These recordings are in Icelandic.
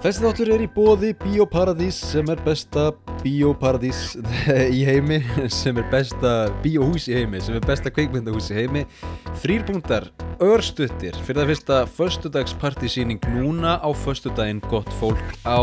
Þessi þáttur er í bóði Bíóparadís sem er besta bíóparadís í heimi sem er besta bíóhús í heimi sem er besta kveikmyndahús í heimi Þrýr punktar, örstuttir fyrir það fyrsta föstudagspartysýning núna á föstudaginn gott fólk á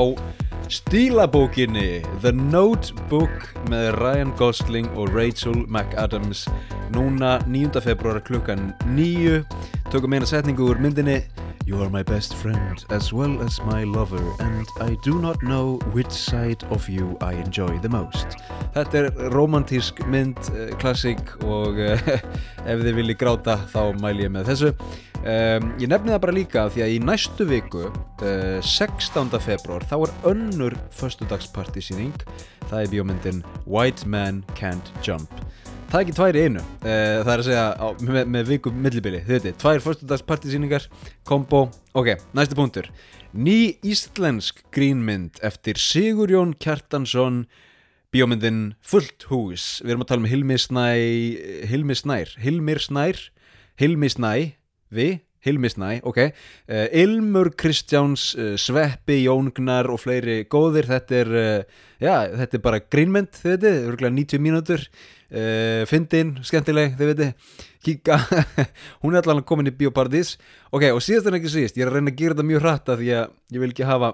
stílabókinni The Notebook með Ryan Gosling og Rachel McAdams núna 9. februar klukkan 9 tökum eina setningu úr myndinni You are my best friend as well as my lover and I do not know which side of you I enjoy the most. Þetta er romantísk mynd, uh, klassík og uh, ef þið viljið gráta þá mæl ég með þessu. Um, ég nefni það bara líka því að í næstu viku, uh, 16. februar, þá er önnur föstudagspartysýning. Það er bíómyndin White Man Can't Jump. Það er ekki tvær í einu, uh, það er að segja á, með, með viku millibili, þið veitir, tvær fyrstudagspartysýningar, kombo, ok, næsti punktur. Ný íslensk grínmynd eftir Sigurjón Kjartansson, bíómyndin Fullt hús, við erum að tala um Hilmi Snæ, Hilmi Snær, Hilmir Snær, Hilmi Snæ, við, Hilmi Snæ, ok, uh, Ilmur Kristjáns, uh, Sveppi, Jóngnar og fleiri góðir, þetta er, já, þetta er bara grínmynd, þið veitir, örgulega 90 mínútur, Uh, fyndin, skemmtileg, þið veitir kíka, hún er allavega komin í Bíóparadís ok, og síðast en ekki síðast ég er að reyna að gera þetta mjög hratt af því að ég vil ekki hafa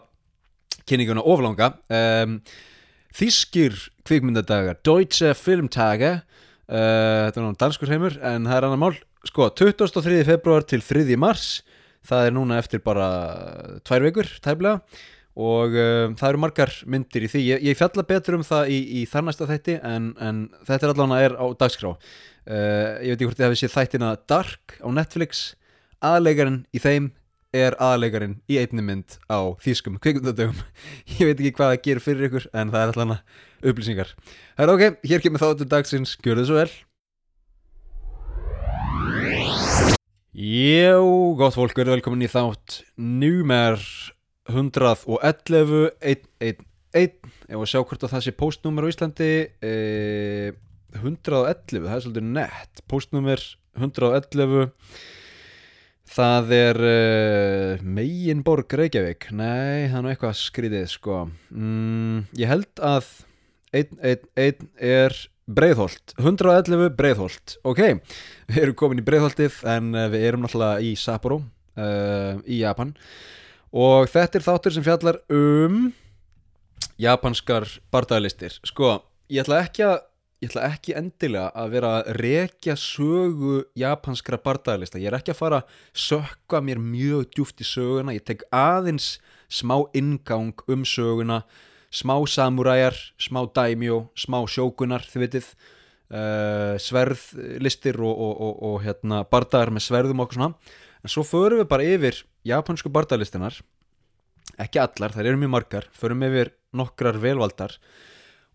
kynninguna oflanga um, Þískir kvikmyndadagar Deutsche Filmtage uh, þetta er náttúrulega danskur heimur en það er annar mál, sko, 23. februar til 3. mars það er núna eftir bara tvær vikur, tæmlega og uh, það eru margar myndir í því. Ég, ég fjalla betur um það í, í þarnæsta þætti en, en þetta er allavega er á dagskrá. Uh, ég veit ekki hvort ég hefði séð þættina Dark á Netflix. Aðleikarinn í þeim er aðleikarinn í einni mynd á þýskum kvikmyndadögum. Ég veit ekki hvað það gerir fyrir ykkur en það er allavega upplýsingar. Það er ok, hér kemur þáttu dagsins. Gjör þið svo vel. Jó, gott fólk, verður velkomin í þátt Númer 111 111 ef að sjá hvort að það sé postnúmer á Íslandi eh, 111 það er svolítið nett. Postnúmer 111 það er eh, meginborg Reykjavík. Nei, það er nú eitthvað skrítið sko. Mm, ég held að 111 er Breiðholt, 111 Breiðholt. Ok, við erum komin í Breiðholtið en við erum náttúrulega í Sapporo uh, í Japan. og þetta er þáttur sem fjallar um japanskar bardagalistir. Sko, ég ætla ekki að ég ætla ekki endilega að vera að rekja sögu japanskra bardagalista, ég er ekki að fara að sökka mér mjög djúft í söguna. Ég tek aðeins smá ingang um söguna. Smá samuræjar, smá daimjó smá sjókunar, þið vitið. Uh, sverðlistir og, og, og, og hérna, bardagar með sverðum og okkur svona en svo förum við bara yfir japansku bardalistinar ekki allar, þær eru mjög margar. Förum yfir nokkrar velvaldar.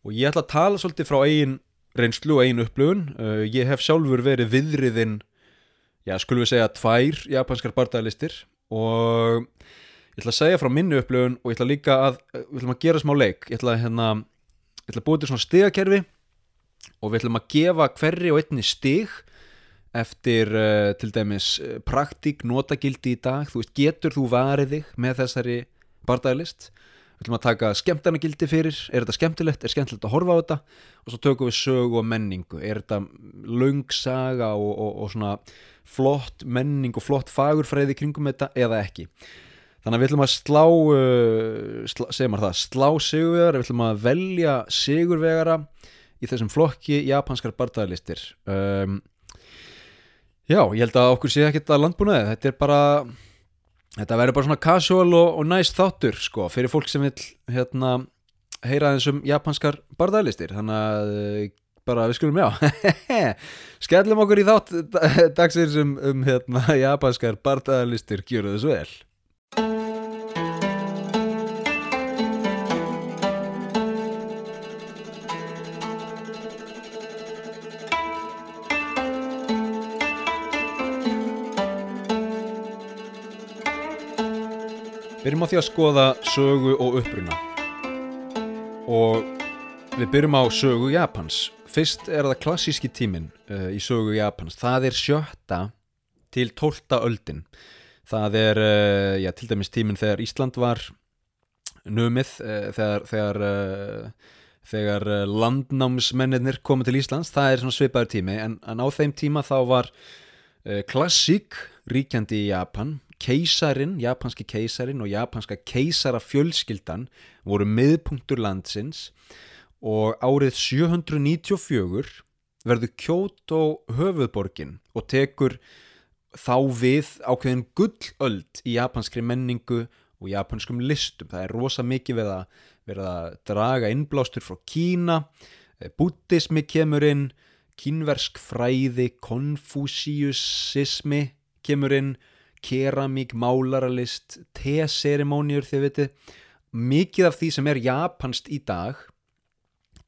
Og ég ætla að tala svolítið frá eigin reynslu og eigin upplöfun uh, ég hef sjálfur verið viðriðin já, skulum við segja tvær japanskar bardalistir. Og ég ætla að segja frá minni upplöfun og ég ætla líka að við ætlum að gera smá leik. Ég ætla að, hérna, ég ætla að búið til svona stigakerfi og við ætlum að gefa hverri og einni stig eftir uh, til dæmis uh, praktík, notagildi í dag. Þú veist, getur þú varið þig með þessari bardagilist við ætlum að taka skemmtarnagildi fyrir. Er þetta skemmtilegt, er skemmtilegt að horfa á þetta? Og svo tökum við sögu og menningu. Er þetta laungsaga og, og, og svona flott menning og flott fagurfræði kringum þetta eða ekki? Þannig að við ætlum að slá uh, slá, segir maður það, slá sigurvegar við ætlum að velja sigurvegara í þessum flokki japanskar bardagalistir um Já, ég held að okkur sé ekkert að landbúnaði, þetta er bara, þetta verður bara svona casual og, og nice þáttur sko fyrir fólk sem vil hérna heyra þessum japanskar barðalistir, þannig að bara við skulum já, skellum okkur í þátt dagsins um, um hérna japanskar barðalistir, gjöru þess vel. Erum á því að skoða sögu og uppruna og við byrjum á sögu Japans. Fyrst er það klassíski tímin uh, í sögu Japans. Það er sjötta til tólta öldin. Það er uh, já, til dæmis tímin þegar Ísland var numið uh, þegar þegar, þegar landnámsmennir komið til Íslands, það er svona svipaður tími en, en á þeim tíma þá var klassík ríkjandi í Japan keisarin, japanski keisarin og japanska keisara fjölskyldan voru miðpunktur landsins og árið 794 verður Kyoto höfuðborgin og tekur þá við ákveðin gullöld í japanskri menningu og japanskum listum. Það er rosa mikið við að, við að draga innblástur frá Kína, eh, buddhismi kemur inn, kínversk fræði, konfúsiusismi kemur inn, keramík, málaralist, te-serimóniur þið vitið. Mikið af því sem er japanst í dag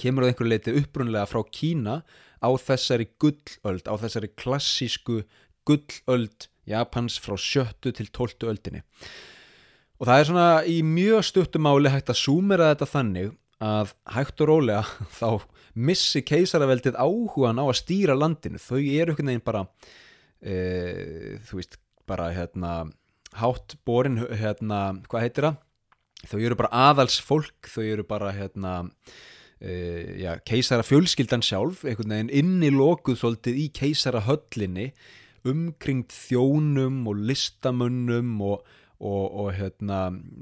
kemur á einhverju leiti upprunlega frá Kína á þessari gullöld, á þessari klassísku gullöld Japans frá sjöttu til tóltu öldinni. Og það er svona í mjög stuttumáli hægt að súmera þetta þannig að hægt og rólega þá missi keisaraveldið áhugan á að stýra landinu. Þau eru einhvern veginn bara, e, þú veist, bara hérna hátt borin, hérna, hvað heitir það? Þau eru bara aðalsfólk, þau eru bara hérna Uh, já, keisara fjölskyldan sjálf einhvern veginn inni lokuð svolítið í keisara höllinni umkringt þjónum og listamönnum og, og, og, hérna,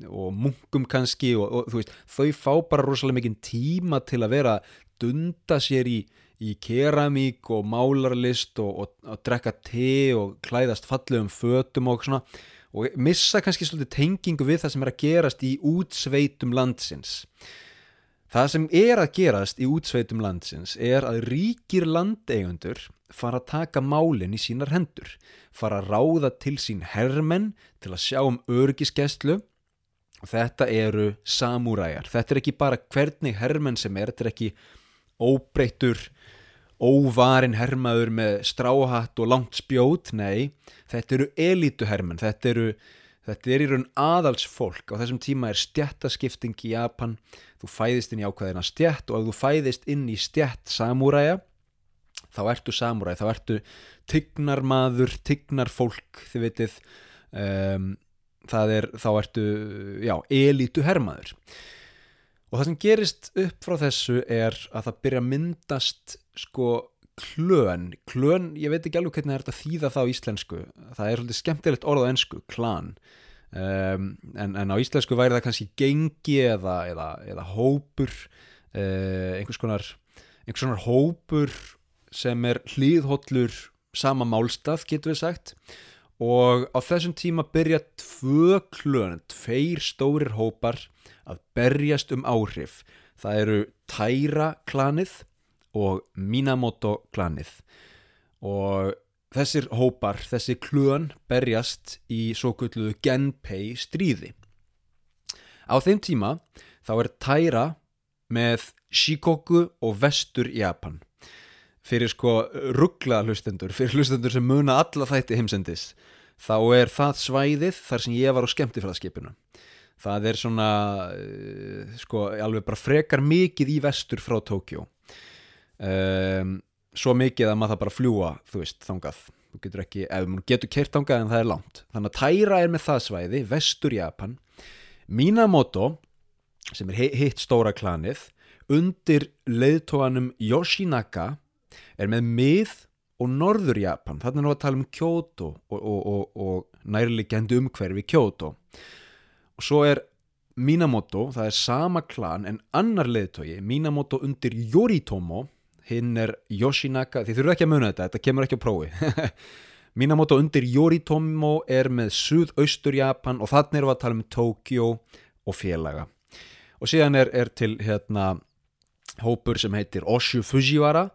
og munkum kannski og veist, þau fá bara rosalega mikinn tíma til að vera dunda sér í, í keramík og málarlist og drekka te og klæðast fallegum fötum og svona og missa kannski svolítið tengingu við það sem er að gerast í útsveitum landsins Það sem er að gerast í útsveitum landsins er að ríkir landeigundur fara að taka málinn í sínar hendur, fara að ráða til sín hermenn til að sjá um örgiskeslu og þetta eru samúræjar. Þetta er ekki bara hvernig hermenn sem er, þetta er ekki óbreyttur, óvarin hermaður með stráhatt og langt spjót, nei, þetta eru elítuhermenn, þetta eru Þetta er í raun aðals fólk, á þessum tíma er stjættaskipting í Japan, þú fæðist inn í ákveðina stjætt og ef þú fæðist inn í stjætt samúræja, þá ertu samúræja, þá ertu tygnarmaður, tygnarfólk, þið vitið, um, það er, þá ertu, já, elítu hermaður. Og það sem gerist upp frá þessu er að það byrja að myndast, sko, klön, klön, ég veit ekki alveg hvernig það er að þýða það á íslensku. Það er svolítið skemmtilegt orð á ennsku, klan. Um, en, en á íslensku væri það kannski gengi eða, eða, eða hópur uh, einhvers konar einhvers konar hópur sem er hlýðhollur sama málstað, getur við sagt. Og á þessum tíma byrja tvö klön, tveir stórir hópar að berjast um áhrif. Það eru Tæra klanið og Minamoto klanið. Og þessir hópar, þessi klön berjast í svo kulluðu Genpei stríði. Á þeim tíma þá er Taira með Shikoku og Vestur Japan. Fyrir sko ruggla hlustendur, fyrir hlustendur sem muna alla þætti heimsendis þá er það svæðið þar sem ég var á skemmtifræðskipinu það er svona eh, sko alveg bara frekar mikið í vestur frá Tókjó um, svo mikið að maður það bara fljúa þú veist, þangað. Þú getur ekki, ef maður getur kert þangað en það er langt. Þannig að Taira er með það svæði vestur Japan. Minamoto sem er hitt stóra klanið undir leiðtóanum Yoshinaka er með mið og norður Japan. Þannig að við tala um Kyoto og, og, og, og nærlegjandi umhverfi Kyoto og svo er Minamoto, það er sama klan en annar leiðtói, Minamoto undir Yoritomo. Hinn er Yoshinaka, þið þurfum ekki að muna þetta, þetta kemur ekki á prófi. Minamoto undir Yoritomo er með suðaustur Japan og þannig erum við að tala um Tokyo og félaga. Og síðan er, er til hérna hópur sem heitir Oshu Fujiwara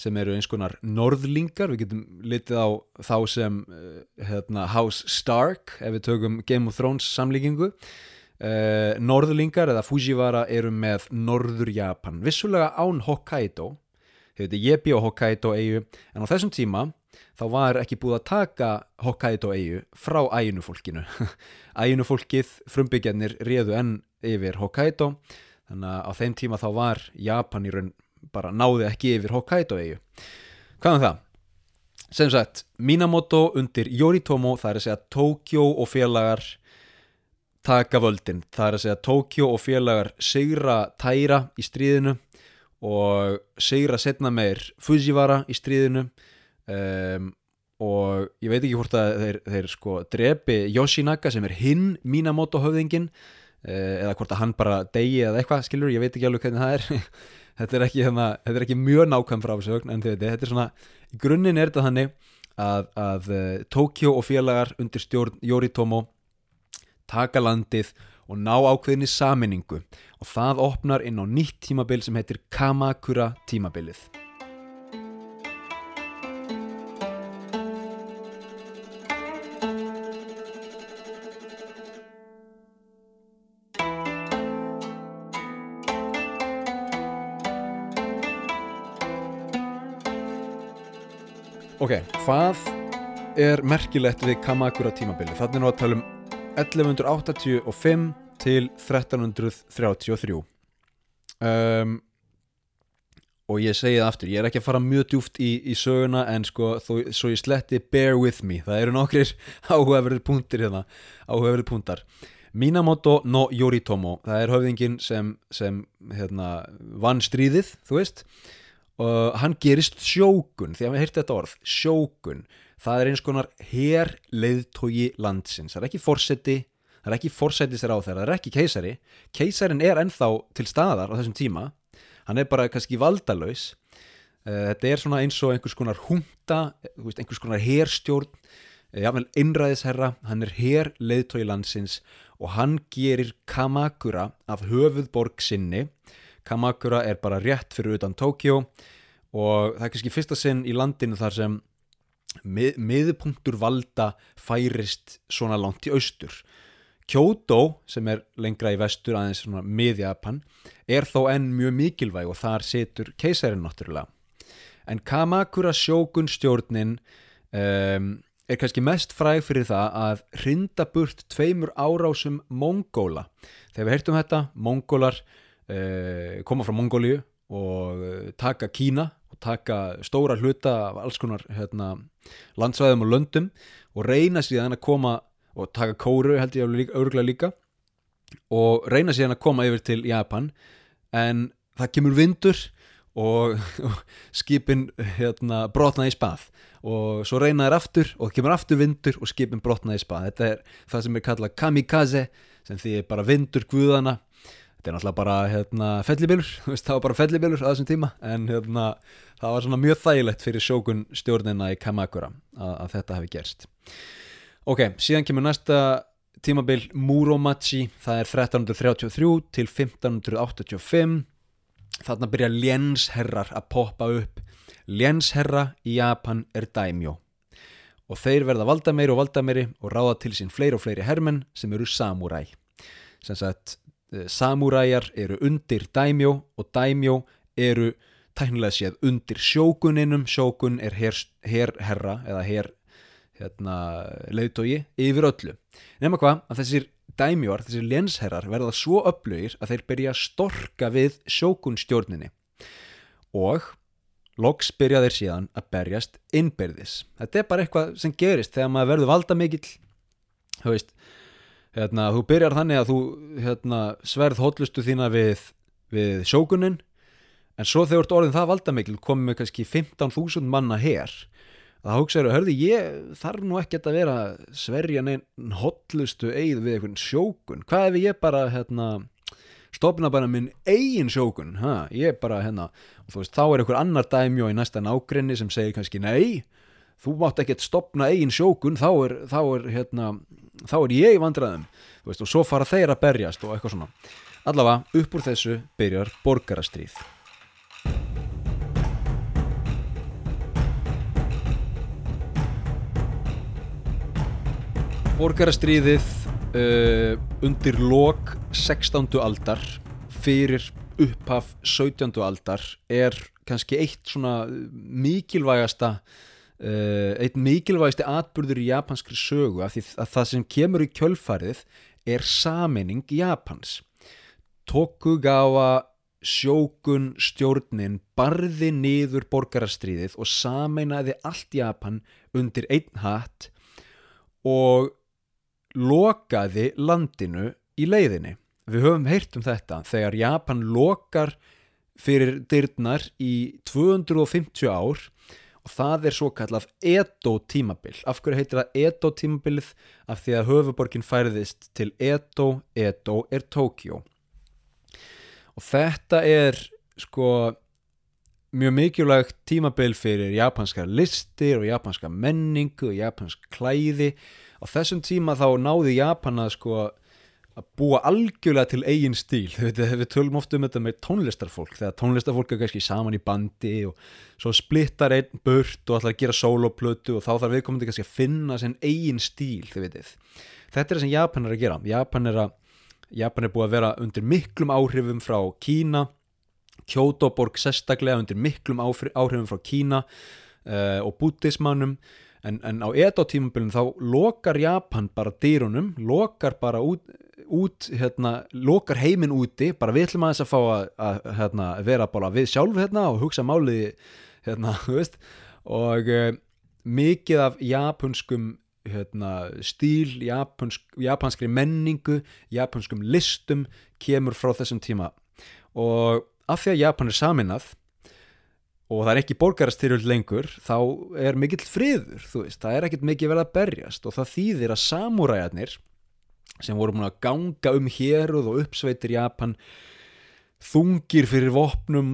sem eru eins konar norðlingar, við getum litið á þá sem eh, hérna, House Stark ef við tökum Game of Thrones samlíkingu. Uh, norðlingar eða Fujiwara eru með norður Japan vissulega án Hokkaido. Þau veitir ég bjó Hokkaido eigu en á þessum tíma þá var ekki búið að taka Hokkaido eigu frá æginufólkinu æginufólkið, frumbyggjarnir réðu enn yfir Hokkaido. Þannig að á þeim tíma þá var Japan í raun bara náði ekki yfir Hokkaido eigu hvað er það? sem sagt, Minamoto undir Yoritomo það er að segja Tokyo og félagar taka völdin. Það er að segja Tókjó og félagar sigra Tæra í stríðinu og sigra setna meir Fujiwara í stríðinu um, og ég veit ekki hvort að þeir, þeir sko drepi Yoshinaka sem er hinn Minamoto höfðingin uh, eða hvort að hann bara degi eða eitthvað skilur, ég veit ekki alveg hvernig það er þetta er ekki, hérna, þetta er ekki mjög nákvæm frásögn en þetta er svona, í grunninn er þetta þannig að, að uh, Tókjó og félagar undir stjórn Yoritomo taka landið og ná ákveðinni saminningu og það opnar inn á nýtt tímabil sem heitir Kamakura tímabilið. Ok, hvað er merkilegt við Kamakura tímabili? Þannig er nú að tala um 1185 til 1333 um, og ég segi það aftur ég er ekki að fara mjög djúft í, í söguna en sko þó, svo ég sletti bear with me. Það eru nokkrir áhugaverðir punktir hérna áhugaverðir punktar. Minamoto no Yoritomo það er höfðingin sem, sem hérna, vann stríðið þú veist. og hann gerist sjókun því að við heyrti þetta orð, sjókun. Það er eins konar hér leiðtogi landsins, það er ekki fórseti það er ekki fórsetis ráð þeirra, það er ekki keisari. Keisarin er ennþá til staðar á þessum tíma, hann er bara kannski valdalaus. Eh, þetta er svona eins og einhvers konar hunta einhvers konar hérstjórn eh, jáfnveil innræðisherra, hann er hér leiðtogi landsins og hann gerir Kamakura af höfuðborg sinni Kamakura er bara rétt fyrir utan Tókjó og það er kannski fyrsta sinn í landinu þar sem mið, miðpunktur valda færist svona langt í austur. Kyoto sem er lengra í vestur aðeins svona mið-Japan er þó enn mjög mikilvæg og þar setur keisærin náttúrulega. En Kamakura sjókun stjórnin um, er kannski mest fræg fyrir það að hrinda burt tveimur árásum Mongóla. Þegar við heyrtum þetta, Mongólar koma frá Mongóliu og uh, taka Kína og taka stóra hluta af alls konar hérna, landsvæðum og löndum og reyna síðan að koma og taka kóru held ég örgulega líka og reyna síðan að koma yfir til Japan. En það kemur vindur og, og skipin hérna, brotnaði í spað og svo reyna þær aftur og það kemur aftur vindur og skipin brotnaði í spað. Þetta er það sem er kallað kamikaze sem því er bara vindur guðana þetta er náttúrulega bara hérna, fellibilur, það var bara fellibilur á þessum tíma en hérna, það var svona mjög þægilegt fyrir sjókun stjórnina í Kamakura að, að þetta hefði gerst. Ok, síðan kemur næsta tímabil Muromachi það er 1333 til 1585 þarna byrja lénsherrar að poppa upp. Lénsherra í Japan er daimjó. Og þeir verða valda meiri og valda meiri og ráða til sín fleiri og fleiri hermenn sem eru samuræ sem sagt samúræjar eru undir dæmjó og dæmjó eru tæknilega séð undir sjókuninum sjókun er her, eða herr hérna, leiðtógi yfir öllu. Nema hvað að þessir dæmjóar, þessir lensherrar verða svo upplögir að þeir byrja að storka við sjókunstjórninni. Og loks byrja þeir síðan að berjast innbyrðis. Þetta er bara eitthvað sem gerist þegar maður verður valda mikill þú veist hérna, þú byrjar þannig að þú hérna, sverð hótlustu þína við, við sjókunin en svo þegar þú ert orðin það valdamikil komið með kannski 15.000 manna hér það hugsaður, hörði ég þarf nú ekkert að vera sverja neinn hótlustu eigð við einhvern sjókun. Hvað ef ég bara hérna, stopna bara minn eigin sjókun? Ha, ég bara hérna og þú veist þá er einhver annar dæmjó í næsta nágrinni sem segir kannski nei þú mátt ekkert stopna eigin sjókun þá er, þá er, hérna, þá er ég vandraðum veist, og svo fara þeir að berjast og eitthvað svona allavega upp úr þessu byrjar borgarastríð Borgarastríðið uh, undir lok 16. aldar fyrir upphaf 17. aldar er kannski eitt svona mikilvægasta Uh, einn mikilvægsti atbyrður í japanskri sögu því að það sem kemur í kjölfarið er saminning Japans. Tokugawa sjókun stjórnin barði niður borgarastríðið og sameinaði allt Japan undir einn hatt og lokaði landinu í leiðinni. Við höfum heyrt um þetta. Þegar Japan lokar fyrir dyrnar í 250 ár og það er svo kallað Edo tímabil. Af hverju heitir það Edo tímabilið? Af því að höfuborgin færðist til Edo, Edo er Tokjó og þetta er sko mjög mikilvægt tímabil fyrir japanskar listir og japanska menningu og japansk klæði. Á þessum tíma þá náði Japana sko að búa algjörlega til eigin stíl. Við, við tölum ofta um þetta með tónlistarfólk þegar tónlistarfólk er kannski saman í bandi og svo splittar einn burt og ætlar að gera soloplötu og þá þarf viðkomandi kannski að finna sinn eigin stíl þetta er það sem Japan er að gera. Japan er, að, Japan er búið að vera undir miklum áhrifum frá Kína. Kyoto-borg sérstaklega undir miklum áhrifum frá Kína uh, og bútismannum en, en á Edo tímabilin þá lokar Japan bara dýrunum lokar bara út út, hérna, lokar heiminn úti. Bara við ætlum aðeins að fá að, að hérna, vera bara við sjálf hérna og hugsa máli hérna, og uh, mikið af japanskum hérna, stíl japansk, japanskri menningu japanskum listum kemur frá þessum tíma. Og af því að Japan er saminað og það er ekki borgarastyrjöld lengur þá er mikill friður, veist. Það er ekkit mikið verið að berjast og það þýðir að samúræjarnir sem voru múin að ganga um héruð og uppsveitir Japan þungir fyrir vopnum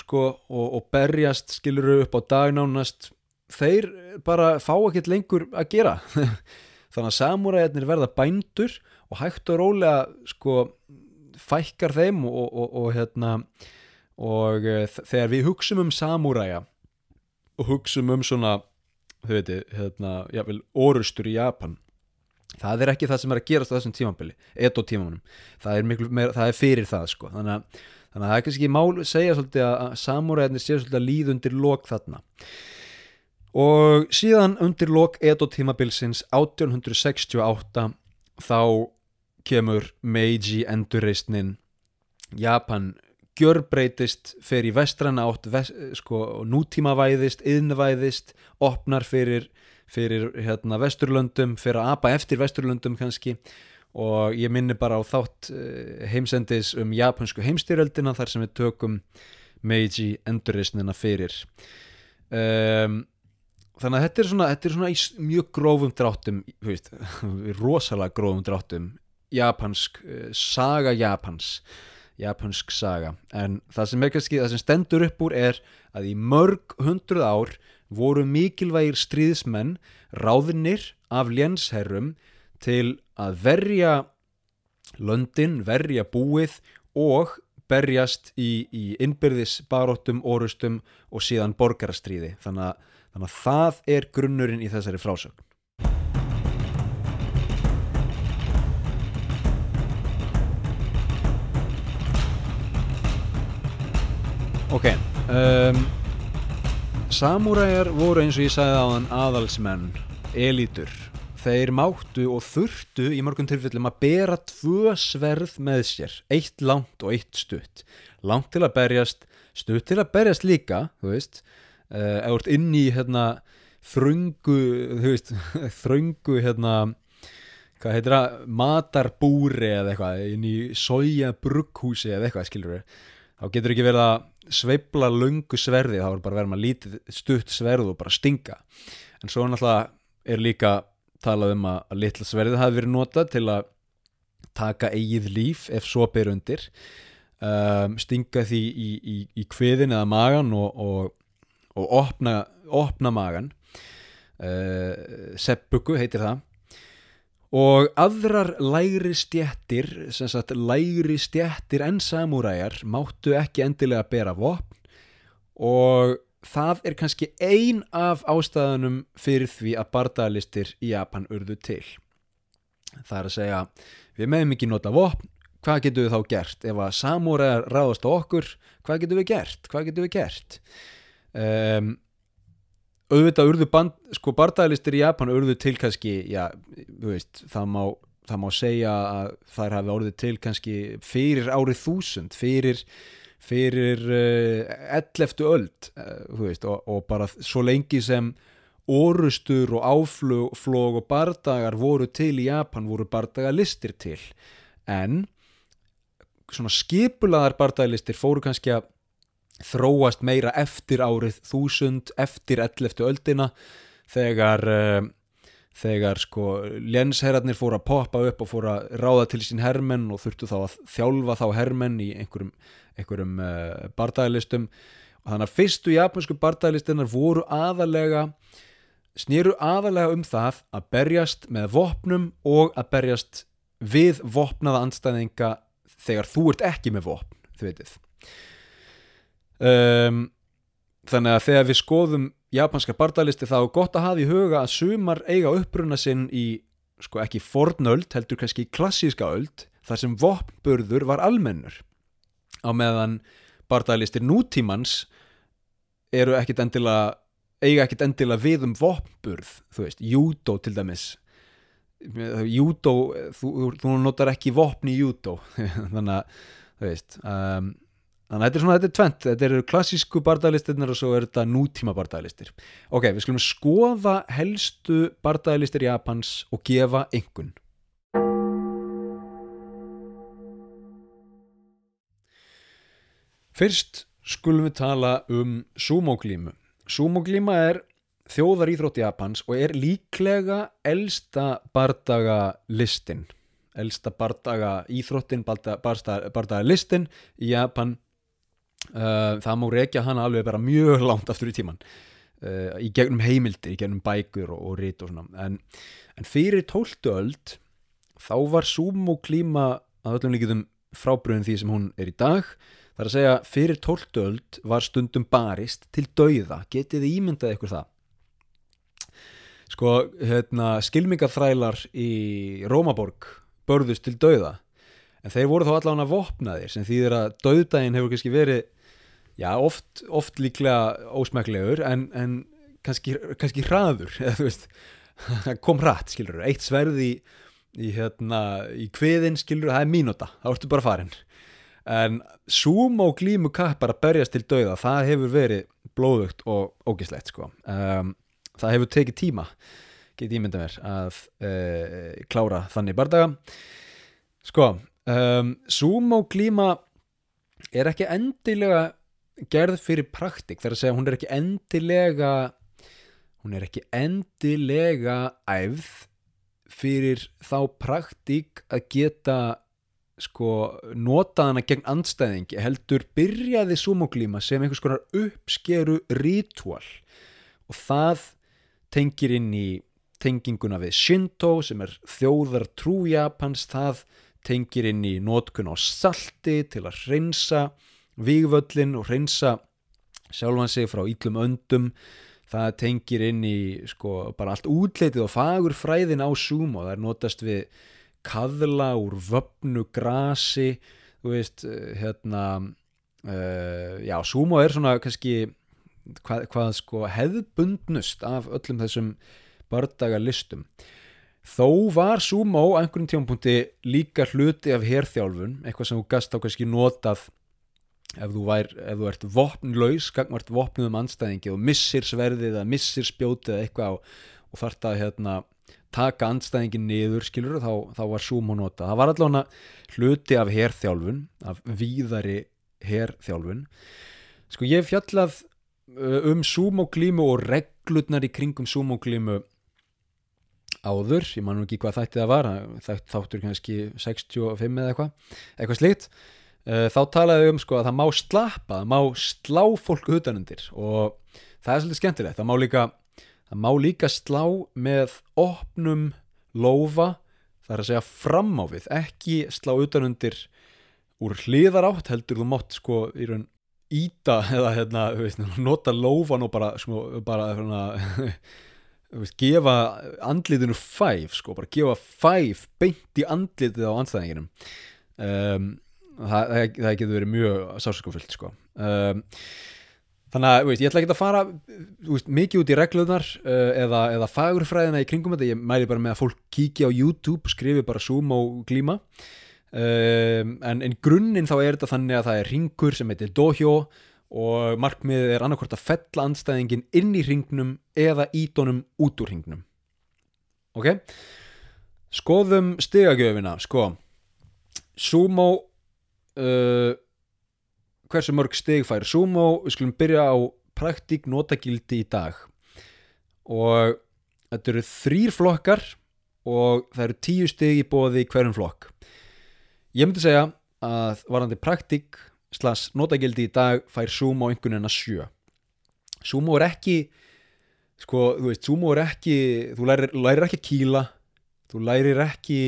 sko, og, og berjast skiluru upp á dagnánast þeir bara fá ekkert lengur að gera. Þannig að samúræðinir verða bændur og hægt og rólega sko, fækkar þeim og, og, og hérna og e, þegar við hugsum um samúræja og hugsum um svona þau veitir, hérna, jáfnvel orustur í Japan það er ekki það sem er að gerast á þessum tímambili edo tímanum, það er, meira, það er fyrir það sko, þannig að, þannig að það er kannski mál segja svolítið að samúræðinni séu svolítið að líð undir lok þarna. Og síðan undir lok edo tímabilsins 1868 þá kemur Meiji endurreistnin Japan gjörbreytist, fer í vestrana átt vest, sko, nútímavæðist, yðnvæðist opnar fyrir fyrir hérna, vesturlöndum, fyrir að apa eftir vesturlöndum kannski. Og ég minni bara á þátt eh, heimsendis um japansku heimstyröldina þar sem við tökum Meiji endurreysnina fyrir. Um, þannig að þetta er svona, þetta er svona í mjög grófum dráttum veist, rosalega grófum dráttum japansk, uh, saga Japans japansk saga. En það sem kannski, það sem stendur upp úr er að í mörg hundruð ár voru mikilvægir stríðsmenn ráðinir af lénsherrum til að verja löndin, verja búið og berjast í, í innbyrðis baróttum, orustum og síðan borgarastríði. Þannig að, þannig að það er grunnurinn í þessari frásögn Ok um, Samúræjar voru eins og ég sagði á þann aðalsmenn, elítur. Þeir máttu og þurftu í mörgum tilfellum að bera tvö sverð með sér, eitt langt og eitt stutt. Langt til að berjast, stutt til að berjast líka, þú veist, eða uh, inn í hérna þröngu, þú veist, þröngu hérna, hvað heitir það, matarbúri eða eitthvað, inn í soja brugghúsi eða eitthvað, skilur við. Þá getur ekki verið að sveibla lungu sverði þá er bara verið með lítið stutt sverð og bara stinga. En svo náttúrulega er líka talað um að, að litla sverðið hafi verið notað til að taka eigið líf ef svo ber undir. Um, stinga því í, í, í kviðin eða magan og, og, og opna, opna magan uh, seppuku heitir það og aðrar lægri stjættir sem sagt lægri stjættir en samúræjar máttu ekki endilega bera vopn. Og það er kannski ein af ástæðanum fyrir því að bardagalistir í Japan urðu til. Það er að segja við meðum ekki nota vopn. Hvað getum við þá gert? Ef að samúræjar ráðast á okkur hvað getum við gert? Hvað getum við gert? Um, auðvitað urðu band, sko bardagalistir í Japan urðu til kannski, já, þú veist það má, það má segja að þær hafi orðið til kannski fyrir árið þúsund, fyrir fyrir uh, 11. öld uh, veist, og, og bara svo lengi sem orustur og áflog og bardagar voru til í Japan voru bardagalistir til en svona skipulaðar bardagalistir fóru kannski að þróast meira eftir árið þúsund, eftir 11. öldina þegar uh, þegar sko lénsherrarnir fóru að poppa upp og fóru að ráða til sín hermenn og þurftu þá að þjálfa þá hermenn í einhverjum, einhverjum uh, bardagalistum og þannig að fyrstu japansku bardagalistinar voru aðalega snýru aðalega um það að berjast með vopnum og að berjast við vopnaða anstæðinga þegar þú ert ekki með vopn, þið veitir um, þannig að þegar við skoðum japanska bardalisti þá er gott að hafa í huga að sumar eiga uppruna sinn í sko ekki fornöld, heldur kannski klassíska öld, þar sem vopnburður var almennur. Á meðan bardalistir nútímans eru ekkit endilega eiga ekkit endilega við um vopnburð þú veist, júdó til dæmis. Júdó þú, þú notar ekki vopn í júdó þannig að þú veist um, þannig að þetta er svona, þetta er tvent þetta eru klassísku bardagalistirnar og svo er þetta nútíma bardagalistir. Ok, við skulum skoða helstu bardagalistir Japans og gefa engun fyrst skulum við tala um sumoglímu. Sumoglíma er þjóðar íþrótt Japans og er líklega elsta bardaga listin elsta bardaga íþróttin bardaga listin í Japan uh, það má rekja hana alveg bara mjög langt aftur í tíman uh, í gegnum heimildir, í gegnum bækur og, og rít og svona. En, en fyrir tóltu öld þá var sumo klíma að öllum líkitum frábröðin því sem hún er í dag. Það er að segja, fyrir tóltöld var stundum barist til dauða, getið ímyndað ykkur það? sko, hérna, skilmingaþrælar í Rómaborg börðust til dauða en þeir voru þá allavega vopnaðir sem þýðir að dauðdægin hefur kannski verið já, oft, oft líklega ósmæklegur en, en kannski, kannski hraður eða þú veist, kom hratt skilur, eitt sverði í, í, hérna, í kviðin skilur, það er mínúta þá ertu bara farin en sumo glímu kappar að berjast til dauða það hefur verið blóðugt og ógislegt sko. Um, það hefur tekið tíma get ég mynda mér að uh, klára þannig bardaga. Sko um, sumo klíma er ekki endilega gerð fyrir praktik þar að segja hún er ekki endilega hún er ekki endilega æfð fyrir þá praktík að geta sko notaðana gegn andstæðingi heldur byrjaði sumoglíma sem einhvers konar uppskeru ritual og það tengir inn í tenginguna við Shinto sem er þjóðar trú Japans það tengir inn í nótkun á salti til að hreinsa vígvöllin og hreinsa sjálfan sig frá íllum öndum. Það tengir inn í sko bara allt útleitið og fagur fræðin á sumo, það er notast við kaðla úr vöfnu grasi þú veist, hérna uh, já, sumo er svona kannski hvað, hvað sko hefðbundnust af öllum þessum bardaga listum þó var sumo á einhvern tjónpunkti líka hluti af herþjálfun eitthvað sem þú gast á kannski notað ef þú, vær, ef þú ert vopnlaus gangvart vopnum um anstæðingi og missir sverðið eða missir spjótið eða eitthvað og, og þarf það hérna taka andstæðingin niður skilur þá, þá var sumo notað. Það var allavega hluti af herþjálfun af víðari herþjálfun. Sko ég fjallað um sumoglímu og reglurnar í kringum sumoglímu áður, ég man nú ekki hvað þætti það var þáttur kannski 65 eða eitthvað eitthvað slíkt. Uh, þá talaði um sko að það má slappa það má slá fólku hutanundir og það er svolítið skemmtilegt. Það má líka, það má líka slá með opnum lofa það er að segja fram á við ekki slá utanundir úr hliðar átt heldur þú mátt sko í raun íta eða hérna, veist, nota lófan og bara, sko, bara hérna, veist, gefa andlitinu fæf sko, bara gefa fæf beint í andlitið á anstæðinginum um, það, það getur verið mjög sárskofullt sko. um, þannig að veist, ég ætla ekki að fara mikið út í reglunar uh, eða, eða fagurfræðina í kringum þetta. Ég mæli bara með að fólk kíkja á YouTube skrifi bara sumo glíma Um, en, en grunninn þá er þetta þannig að það er ringur sem heitir dohjó og markmiðið er annarkvort að fella andstæðingin inn í hringnum eða ídónum út úr hringnum. Ok? Skoðum stigagjöfina sko. Sumo uh, hversu mörg stig fær sumo? Við skulum byrja á praktík notagildi í dag. Og þetta eru þrýr flokkar og það eru tíu stig í bóði í hverjum flokk. Ég myndi segja að varandi praktík slags notagildi í dag fær sumo einhvern veginn að sjö. Sumo er ekki sko, þú veist, sumo er ekki þú lærir, lærir ekki að kýla þú lærir ekki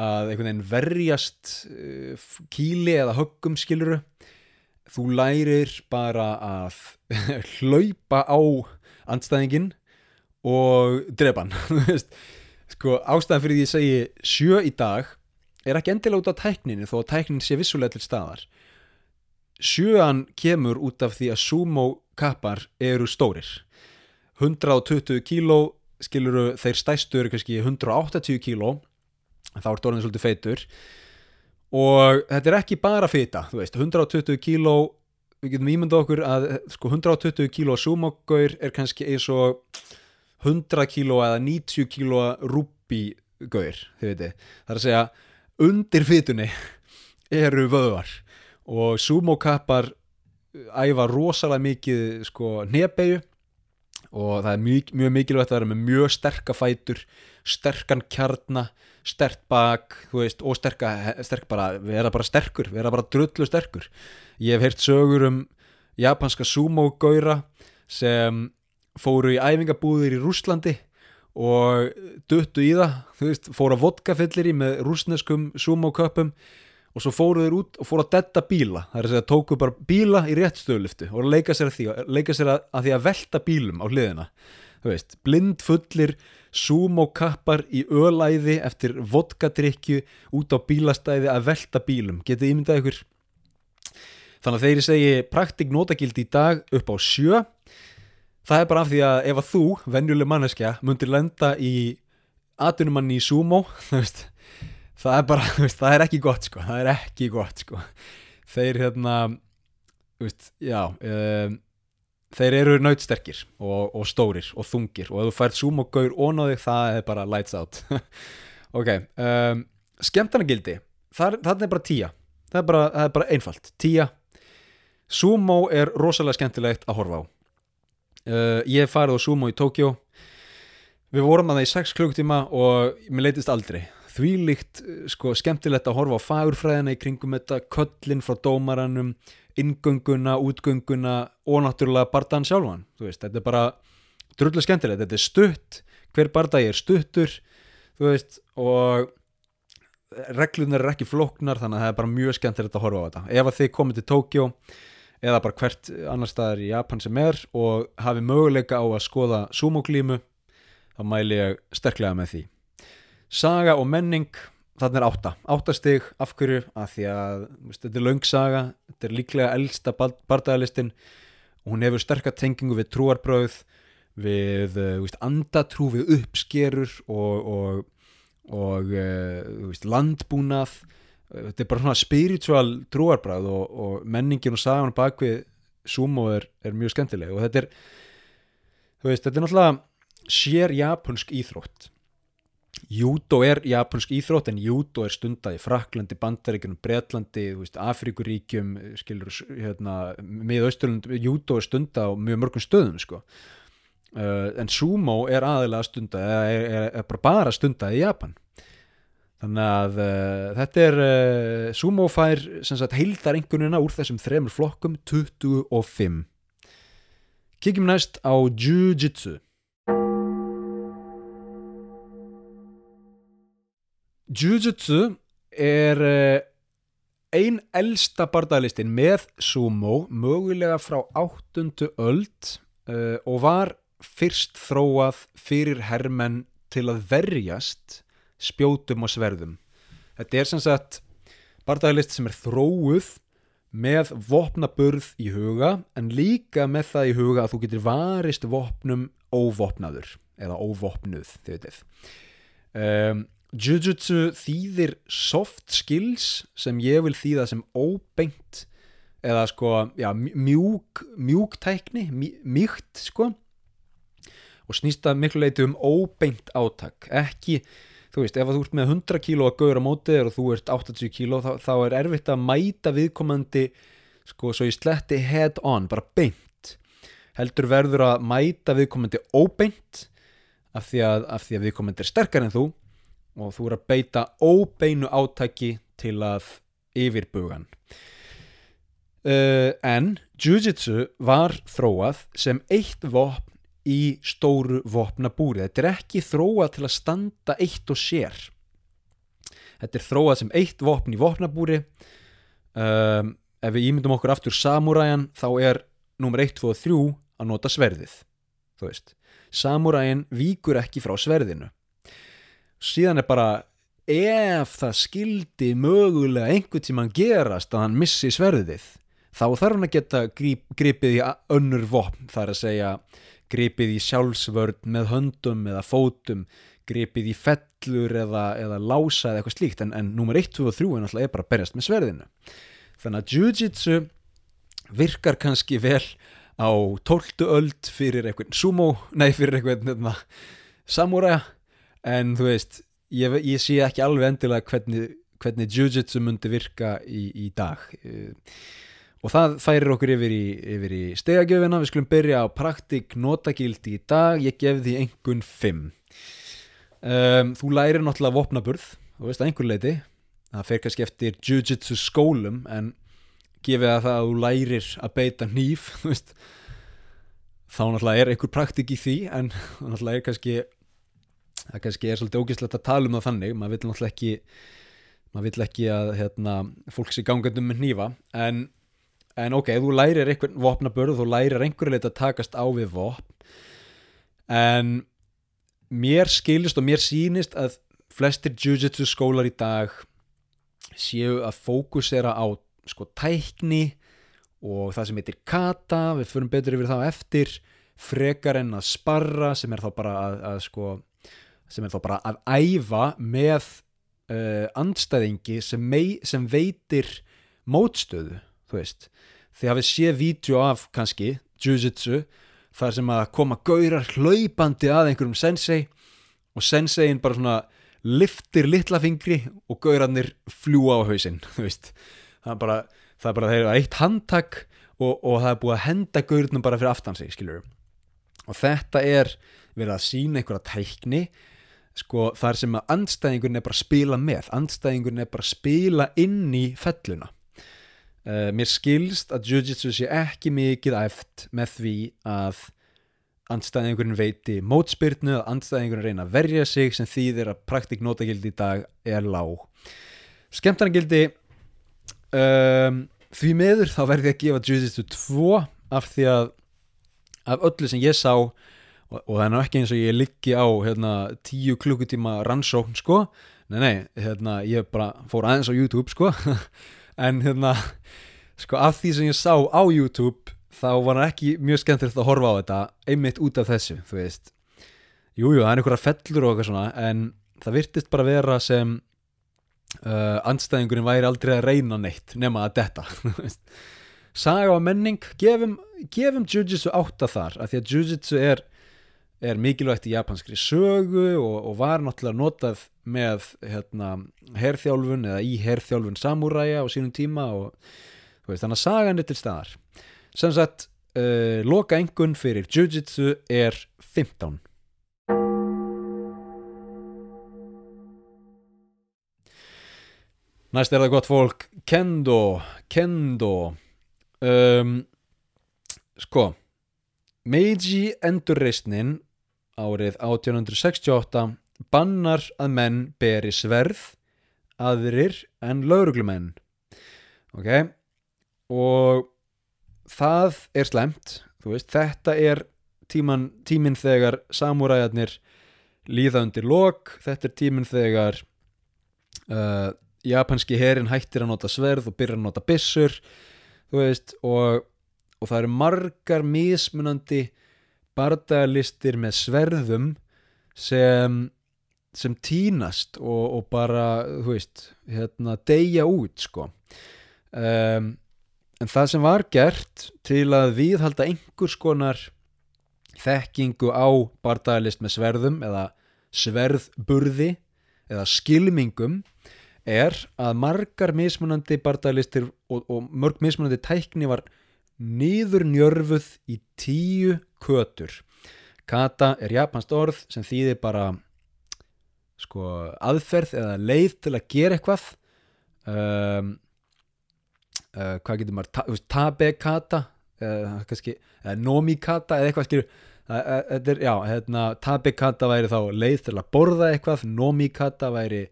að einhvern veginn verjast uh, kýli eða höggum skiluru þú lærir bara að hlaupa á andstæðingin og drepa hann þú veist, sko ástæðan fyrir því ég segi sjö í dag er ekki endilega út á tækninu þó að tæknin sé vissulega til staðar sjöan kemur út af því að sumo kappar eru stórir. 120 kíló skiluru þeir stæstu eru kannski 180 kíló. Þá er dórnið svolítið feitur. Og þetta er ekki bara feita þú veist, 120 kíló við getum ímynda okkur að sko 120 kíló sumogaur er kannski eins og 100 kíló eða 90 kíló rúbígaur þið veitir, það er að segja undir fytunni eru vöðvar og sumokappar æfa rosalega mikið sko nefbegju og það er mjög, mjög mikilvægt að vera með mjög sterka fætur sterkan kjarna stert bak, veist, og sterka sterk bara, vera bara sterkur, vera bara drullu sterkur. Ég hef heyrt sögur um japanska sumo-gauðra sem fóru í æfingabúðir í Rúslandi og duttu í það, þú veist, fóru að vodkafyllir í með rúsneskum sumo-köpum og svo fóru þeir út og fóru að detta bíla. Það er að segja, tóku bara bíla í rétt stöðluftu og leika sér að því, leika sér að, að því að velta bílum á hliðina. Þú veist, blind fullir sumokappar í ölæði eftir vodkadrykju út á bílastæði að velta bílum, getið ímyndað ykkur? Þannig að þeir segi praktik notagildi í dag upp á sjö. Það er bara af því að ef að þú, venjuleg manneskja mundir lenda í atunumanni í sumo þú veist það er bara, veist, það er ekki gott sko það er ekki gott sko. Þeir hérna veist, já um, þeir eru nautsterkir og, og stórir og þungir og ef þú fært zoom og gaur ón á þig það er bara lights out. Ok, um, skemmtarnagildi það, það er bara tíja það er bara, það er bara einfalt, tíja sumo er rosalega skemmtilegt að horfa á. Uh, ég farið á sumo í Tókjó við vorum að það í 6 klukktíma og mér leytist aldrei því líkt sko skemmtilegt að horfa á fagurfræðina í kringum þetta, köllin frá dómaranum, ingönguna, útgönguna og náttúrulega bardaðan sjálfan, veist, þetta er bara drullu skemmtilegt, þetta er stutt, hver bardagi er stuttur, þú veist, og reglunar er ekki flóknar þannig að það er bara mjög skemmtilegt að horfa á þetta. Ef að þið komið til Tókjó eða bara hvert annar staðar í Japan sem er og hafi möguleika á að skoða sumoglímu, þá mæli ég sterklega með því saga og menning þarna er átta, áttastig af hverju? Að því að veist, þetta er laungsaga þetta er líklega eldsta bardagalistin. Og hún hefur sterkar tengingu við trúarbröð við eh, veist, andatrú við uppskerur og, og, og eh, veist, landbúnað. Þetta er bara svona spiritual trúarbröð og, og menningin og sagan bak við sumo er, er mjög skemmtileg. Og þetta er þetta er náttúrulega sér japonsk íþrótt Júdó er japansk íþrótt en júdó er stundað í Fraklandi, Bandaríkjum, Breitlandi, Afrikuríkjum, skilur, hérna, með Östurlund, júdó er stundað á mjög mörgum stöðum, sko. Uh, en sumo er aðilega stundað, er, er, er bara, bara stundað í Japan. Þannig að uh, þetta er, uh, sumo fær, sem sagt, heildar einhvernuna úr þessum þremur flokkum, 25. Kíkjum næst á Jiu-Jitsu. Jiu-Jitsu er eh, ein elsta bardaglistin með sumo mögulega frá áttundu öld uh, og var fyrst þróað fyrir hermenn til að verjast spjótum og sverðum. Þetta er sem sagt bardaglist sem er þróuð með vopnaburð í huga en líka með það í huga að þú getur varist vopnum óvopnaður eða óvopnuð. Um, Jujutsu þýðir soft skills sem ég vil þýða sem óbengt eða sko, já, mjúk mjúk tækni, mýkt sko. Og snýst það miklu leiti um óbeint átak. Ekki, þú veist, ef þú ert með 100 kíló að gauður á mótið og þú ert 80 kíló, þá, þá er erfitt að mæta viðkomandi, sko, svo í sletti head on, bara beint. Heldur verður að mæta viðkomandi óbeint af því að, að viðkomandi er sterkar en þú og þú er að beita óbeinu átaki til að yfirbugan. Uh, en Jiu-Jitsu var þróað sem eitt vopn í stóru vopnabúri. Þetta er ekki þróað til að standa eitt og sér. Þetta er þróað sem eitt vopn í vopnabúri. Um, ef við ímyndum okkur aftur samúræjan þá er nummer 1, 2 og 3 að nota sverðið þú veist. Samúræjan víkur ekki frá sverðinu síðan er bara ef það skildi mögulega einhvern tíma gerast að hann missi sverðið þá þarf hann að geta grip, gripið í önnur vopn þar að segja gripið í sjálfsvörn með höndum eða fótum, gripið í fellur eða, eða lása eða eitthvað slíkt en, en nummer 1, 2 og 3 er náttúrulega bara að berjast með sverðinu. Þannig að Jiu-Jitsu virkar kannski vel á tóltu öld fyrir eitthvað sumo, nei fyrir eitthvað nefna, samuræja en þú veist, ég, ég sé ekki alveg endilega hvernig, hvernig Jiu-Jitsu myndi virka í, í dag. Og það færir okkur yfir í, yfir í stegagjöfina, við skulum byrja á praktik notagildi í dag, ég gef því einhvern 5. Um, þú lærir náttúrulega vopnaburð, þú veist að einhver leiti, það fer kannski eftir jiu-jitsu skólum en gefið að það að þú lærir að beita nýf, þá náttúrulega er einhver praktik í því en náttúrulega er kannski, það kannski er svolítið ógæslegt að tala um það þannig, maður vil náttúrulega ekki, maður vil ekki að hérna, fólk sé gangandum með nýfa en en ok, þú lærir einhvern vopnabörð þú lærir einhverju leitt að takast á við vopn. En mér skilist og mér sínist að flestir jiu-jitsu skólar í dag séu að fókusera á sko tækni og það sem heitir kata. Við förum betur yfir það eftir. Frekar en að sparra sem er þá bara að, að sko sem er þá bara að æfa með uh, andstæðingi sem, mei, sem veitir mótstöðu þú veist. Þið hafið séð vídeo af kannski Jiu-Jitsu þar sem að koma gaurar hlaupandi að einhverjum sensei og senseiin bara svona liftir litla fingri og gaurarnir fljúa á hausinn það er bara, það er bara þeir eru eitt handtak og, og það er búið að henda gaurnum bara fyrir aftan sig skiljur og þetta er verið að sína einhverja tækni sko þar sem að andstæðingurinn er bara að spila með andstæðingurinn er bara að spila inn í felluna Uh, mér skilst að Jiu-Jitsu sé ekki mikið æft með því að andstæðingurinn veiti mótspyrnu, að andstæðingurinn reyna að verja sig sem þýðir að praktik notagildi í dag er lág. Skemtarnagildi, um, því meður þá verði ég að gefa Jiu-Jitsu 2 af því að af öllu sem ég sá og, og það er náttúrulega ekki eins og ég liggi á hérna, tíu klukkutíma rannsókn sko, nei nei, hérna, ég bara fór aðeins á YouTube sko. En hérna sko af því sem ég sá á YouTube þá var það ekki mjög skemmtilegt að horfa á þetta einmitt út af þessu þú veist, jújú jú, það er einhverja fellur og eitthvað svona en það virtist bara vera sem uh, andstæðingurinn væri aldrei að reyna neitt nema að detta saga og menning gefum, gefum Jiu-Jitsu átta þar af því að Jiu-Jitsu er er mikilvægt í japanskri sögu og, og var náttúrulega notað með hérna, herþjálfun eða í herþjálfun samúræja á sínum tíma og veist, þannig að sagan er til staðar. Sem sagt, uh, loka engun fyrir Jiu-Jitsu er 15 Næst er það gott fólk Kendo Kendo. Um, Sko Meiji endurreysnin árið 1868 bannar að menn beri sverð aðrir en lauruglumenn ok? Og það er slemt veist, þetta er tíman, tíminn þegar samúræðarnir líða undir lok þetta er tíminn þegar uh, japanski herin hættir að nota sverð og byrjar að nota bissur veist, og, og það eru margar mismunandi bardagalistir með sverðum sem, sem tínast og, og bara, þú veist, hérna, deyja út, sko. Um, en það sem var gert til að viðhalda einhvers konar þekkingu á bardagalist með sverðum eða sverðburði eða skilmingum er að margar mismunandi bardagalistir og, og mörg mismunandi tækni var niður njörfuð í tíu kötur. Kata er japansk orð sem þýðir bara sko aðferð eða leið til að gera eitthvað. Um, uh, hvað getur maður ta, tabe kata eða, kannski, eða nomi kata eða eitthvað skilur. Þetta er, já, hérna, tabe kata væri þá leið til að borða eitthvað nomi kata væri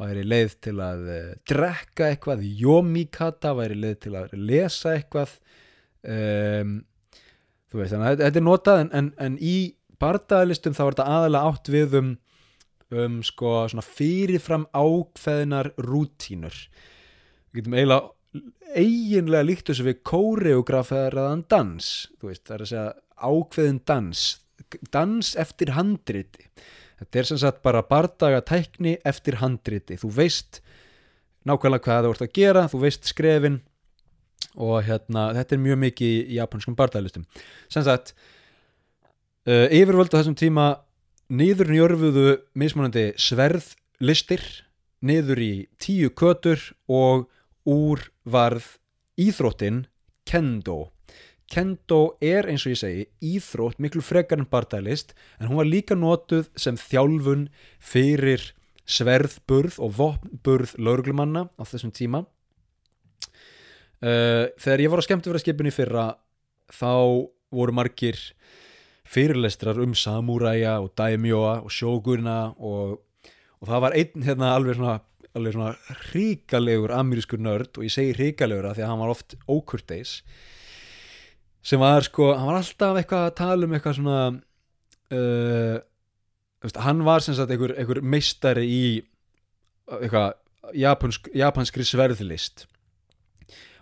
væri leið til að uh, drekka eitthvað yomi kata væri leið til að lesa eitthvað. Um, veist, þannig að þetta er notað en, en, en í bardaðalistum þá er þetta aðalega átt við um um sko fyrirfram ákveðinar rútínur. Við getum eiginlega eiginlega líkt þessu við kóreografæðaraðan dans veist, það er að segja ákveðin dans dans eftir handriti. Þetta er sem sagt bara bardaga tækni eftir handriti, þú veist nákvæmlega hvað það vart að gera þú veist skrefin og hérna, þetta er mjög mikið í japanskum bardagalistum sem sagt uh, yfirvöldu þessum tíma niður njörfuðu mismunandi sverðlistir niður í tíu kötur og úr varð íþróttin kendo. Kendo er eins og ég segi íþrótt miklu frekar en bardagalist en hún var líka notuð sem þjálfun fyrir sverðburð og vopnburð lauruglumanna á þessum tíma þegar ég var á skemmtifæraskipinu fyrra þá voru margir fyrirlestrar um samúræja og daimjóa og sjógurna og, og það var einn hérna alveg svona, alveg svona ríkalegur amerískur nörd og ég segi ríkalegur að því að hann var oft ókurteis sem var sko, hann var alltaf eitthvað að tala um eitthvað svona uh, veist, hann var sem sagt einhver, meistari í eitthvað japansk, japanskri sverðlist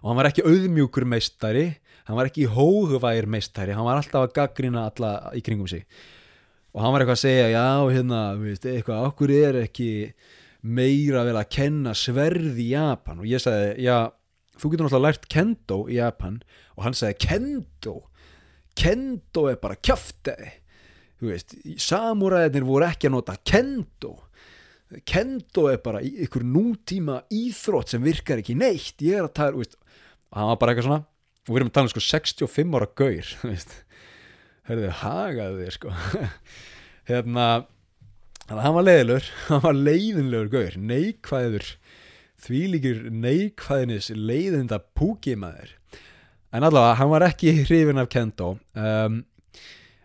og hann var ekki auðmjúkur meistari hann var ekki hóhuvægir meistari hann var alltaf að gaggrina alla í kringum sig. Og hann var eitthvað að segja já, hérna, veist, eitthvað, okkur er ekki meira vel að kenna sverð í Japan? Og ég sagði, já þú getur náttúrulega lært kendo í Japan. Og hann sagði kendo? Kendo er bara kjöftæði þú veist, samúræðinir voru ekki að nota kendo. Kendo er bara ykkur nútíma íþrótt sem virkar ekki neitt. Ég er að tala, veist, og hann var bara eitthvað svona og við erum að tala um sko 65 ára gaur hörðu, hagaðu þig sko. Hérna hann var leiðilegur hann var leiðinlegur gaur, neikvæður því líkur neikvæðinis leiðinda púkimaður. En allavega, hann var ekki hrifin af Kendo um,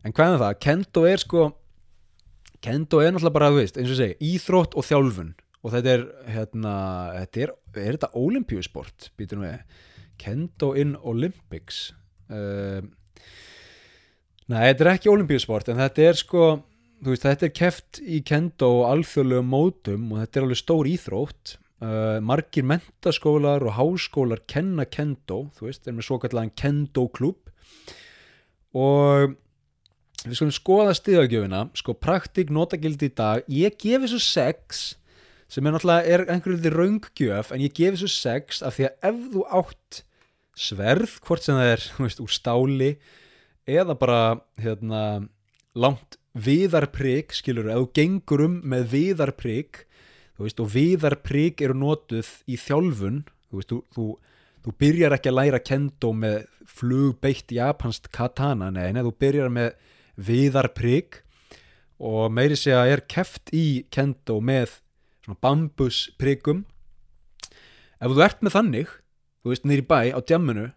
en hvað er það? Kendo er sko Kendo er náttúrulega bara, þú veist, eins og segi íþrótt og þjálfun. Og þetta er hérna, þetta er, er þetta olimpíusport, býtur nú við Kendo in Olympics. Um, Nei, þetta er ekki olimpíusport en þetta er sko þú veist, þetta er keft í Kendo og alþjóðlega mótum og þetta er alveg stór íþrótt. Uh, margir mentaskólar og háskólar kenna kendo, þú veist, er með svo kallan kendo klub og við skulum skoða stíðagjöfina, sko praktík notagildi í dag, ég gefi svo sex sem er náttúrulega er einhverju liti raunggjöf, en ég gefi svo sex af því að ef þú átt sverð, hvort sem það er, veist, úr stáli eða bara hérna, langt viðarprygg, skilur, ef þú gengur um með viðarprygg og viðarprygg eru notuð í þjálfun þú veist, þú, þú, þú byrjar ekki að læra kendo með flugbeitt japansk katana, nei, nei, þú byrjar með viðarprygg og meiri að er keft í kendo með svona bambuspryggum ef þú ert með þannig þú veist, nýri bæ á djamminu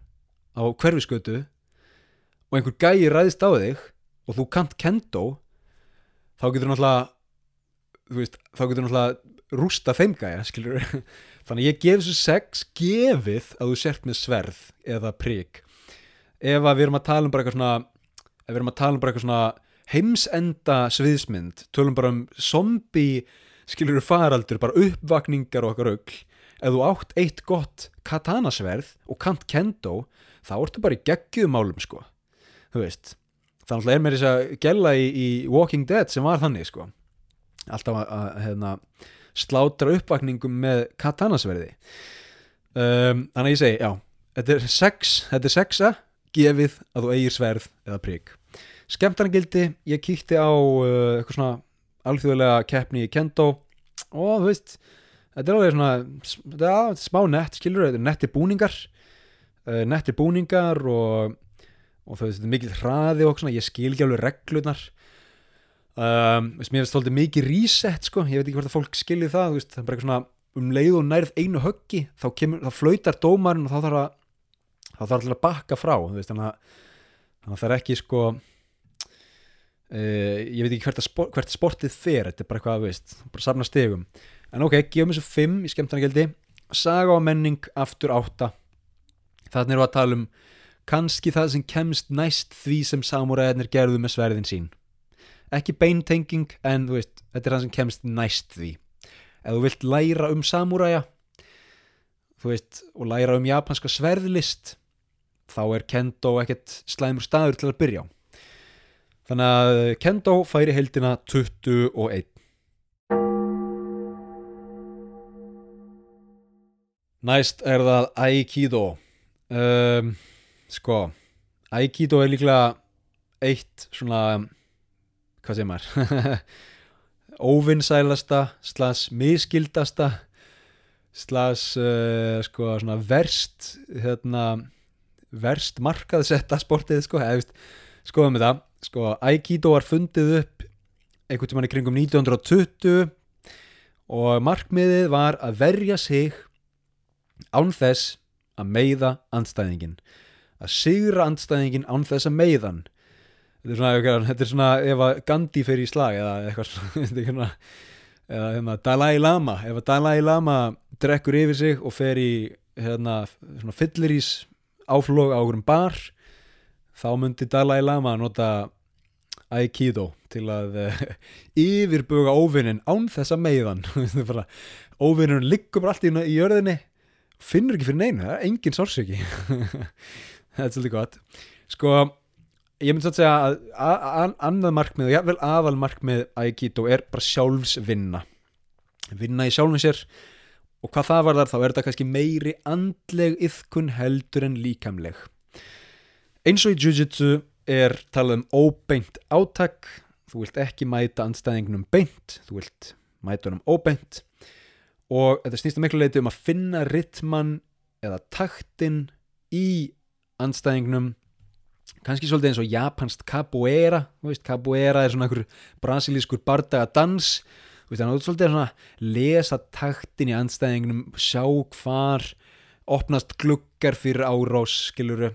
á hverfiskötu og einhver gæi ræðist á þig og þú kant kendo þá getur náttúrulega þú veist, þá getur náttúrulega rústa þeim gæja, skilur þannig ég gef þessu sex gefið að þú sért með sverð eða prík ef við erum að tala um bara eitthvað svona ef við erum að tala um bara eitthvað svona heimsenda sviðsmynd tölum bara um zombi skilur faraldur, bara uppvakningar og okkar aukl ef þú átt eitt gott katanasverð og kant kendo þá ertu bara í geggjumálum sko. Þú veist, þannig er mér þess að gella í, í Walking Dead sem var þannig sko. Alltaf að, hefna slátra uppvakningum með katanasverði um, þannig að ég segi, já þetta er sex þetta er sexa, gefið að þú eigir sverð eða prigg skemmtarnagildi, ég kíkti á uh, eitthvað svona alþjóðlega keppni í Kendo. Og þú veist þetta er alveg svona þetta er smá nett, skilur, þetta er netti búningar uh, netti búningar og, og þú veist, þetta er mikil hraði og svona, ég skil ekki alveg reglunar um, veist, mér finnst þetta mikið reset sko, ég veit ekki hvort að fólk skilji það, veist, það er bara eitthvað svona um leið og nærð einu höggi þá, kemur, þá flautar dómarinn og þá þarf að þá þarf alltaf að bakka frá veist, þannig að það er ekki sko uh, ég veit ekki hvert, sport, hvert sportið fer þetta er bara eitthvað, veist, bara safna stegum en ok, gefum þessu 5 í skemmtarnagjaldi saga og menning aftur átta. Þannig erum við að tala um kannski það sem kemst næst því sem samúræðinir gerðu með sverðin sín. Ekki beintenging en veist, þetta er það sem kemst næst því. Ef þú vilt læra um samúræja þú veist, og læra um japanska sverðlist þá er Kendo ekkert slæmur staður til að byrja á þannig að Kendo færi heldina 21 næst er það Aikido. Um, sko Aikido er líklega eitt svona hvað segir maður? Óvinnsælasta slas miskildasta slas uh, sko svona verst hérna verst markaðsetta sportið sko hefist, skoðum við það sko Aikido var fundið upp einhvern tíman í kringum 1920 og markmiðið var að verja sig án þess að meiða andstæðingin að sigra andstæðingin án þess að meiðan þetta er svona, þetta er svona ef að Gandhi fer í slag eða eitthvað svona eða hérna, Dalai Lama ef að Dalai Lama drekkur yfir sig og fer í hérna, svona fyllerís áflog á okkur bar þá myndi Dalai Lama nota Aikido til að uh, yfirbuga óvinnin án þessa meiðan óvinnin liggur bara allt í, í jörðinni finnur ekki fyrir neina, það er engin sársöki þetta er svolítið gott. Sko ég myndi svo að segja að, að, að annað markmið og jável aðal markmið Aikido er bara sjálfsvinna. Vinna í sjálfum sér og hvað það var þar þá er þetta kannski meiri andleg yfkun heldur en líkamleg eins og í Jiu-Jitsu er talað um óbeint átak. Þú vilt ekki mæta anstæðingunum beint. Þú vilt mæta honum óbeint. Og þetta snýst um miklu leiti um að finna ritman eða taktin í anstæðingunum kannski svolítið eins og japansk capoeira. Veist, capoeira er svona einhver brasilískur bardagadans þannig að þú svolítið svona lesa taktin í anstæðingnum, sjá hvar opnast glukkar fyrir árás skiluru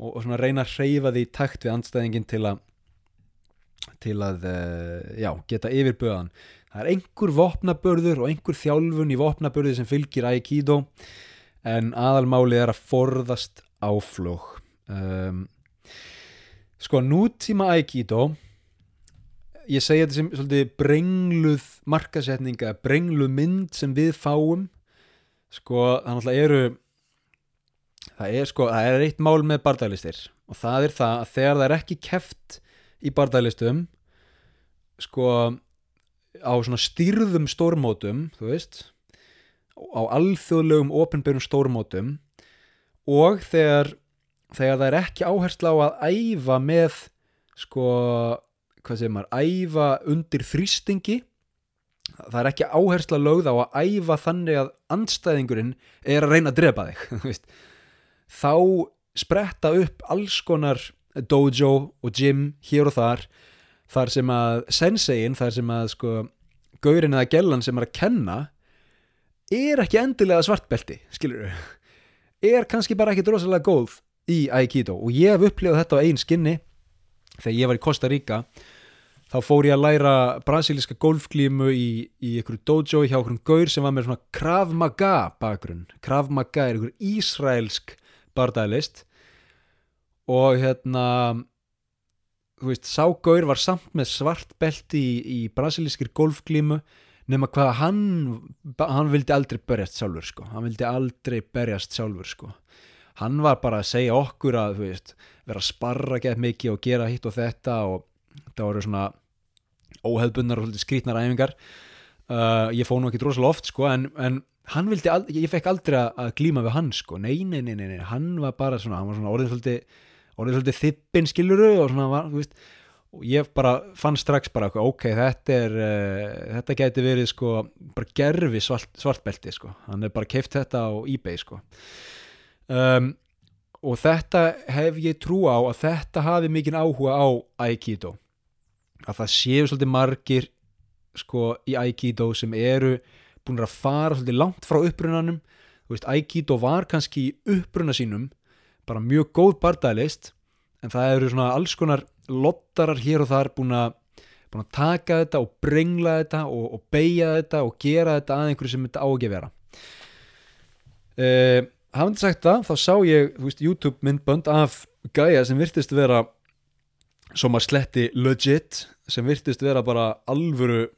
og, og reyna að hreyfa því takt við anstæðingin til að til að uh, já, geta yfirböðan. Það er einhver vopnabörður og einhver þjálfun í vopnabörði sem fylgir Aikido en aðalmálið er að forðast áflók um, Sko nútíma Aikido ég segja þetta sem svolítið brengluð markasetninga, brengluð mynd sem við fáum sko þannig að eru það er sko, það er eitt mál með bardaglistir og það er það að þegar það er ekki keft í bardaglistum sko á svona styrðum stórmótum þú veist á alþjóðlegum ofinbjörnum stórmótum og þegar þegar það er ekki áhersla á að æfa með sko, hvað segir maður æfa undir þrýstingi það er ekki áhersla lögð á að æfa þannig að andstæðingurinn er að reyna að drepa þig þá spretta upp alls konar dojo og gym hér og þar þar sem að senseiin, þar sem að sko gaurin eða gellan sem er að kenna er ekki endilega svartbelti, skilur þau er kannski bara ekki drosalega góð í Aikido og ég hef upplifað þetta á einn skinni. Þegar ég var í Costa Rica þá fór ég að læra brasilíska golfglímu í, í einhverju dojo hjá einhverjum gaur sem var með svona Krav Maga bakgrunn. Krav Maga er einhver ísraelsk bardælist. Og hérna þú veist, sá gaur var samt með svart belti í, í brasilískir golfglímu nema hvað hann hann vildi aldrei berjast sjálfur sko. Hann vildi aldrei berjast sjálfur sko. Hann var bara að segja okkur að veist, vera að sparra gett mikið og gera hitt og þetta og það voru svona óheðbunnar og skrítnar æfingar uh, ég fóð nú ekki drosalega oft sko en, en hann vildi, ég fekk aldrei að- glíma við hann sko, nei, nei, nei, nei, hann var bara svona, hann var svona orðin svolítið þippin skiluru og svona var, veist, og ég bara fann strax bara, ok, þetta er uh, þetta gæti verið sko bara gerfi svart, svartbelti sko. Hann er bara keift þetta á eBay sko. Um, og þetta hef ég trú á að þetta hafi mikinn áhuga á Aikido. Að það séu svolítið margir sko í Aikido sem eru búin að fara svolítið langt frá upprunanum. Þú veist, Aikido var kannski í uppruna sínum bara mjög góð bardælist en það eru svona alls konar lottarar hér og þar búin að búin að taka þetta og brengla þetta og, og beigja þetta og gera þetta að einhverju sem þetta á ekki að vera. Uh, hafandi sagt það þá sá ég veist, YouTube myndbönd af gæja sem virtist vera svo maður sletti legit sem virtist vera bara alvöru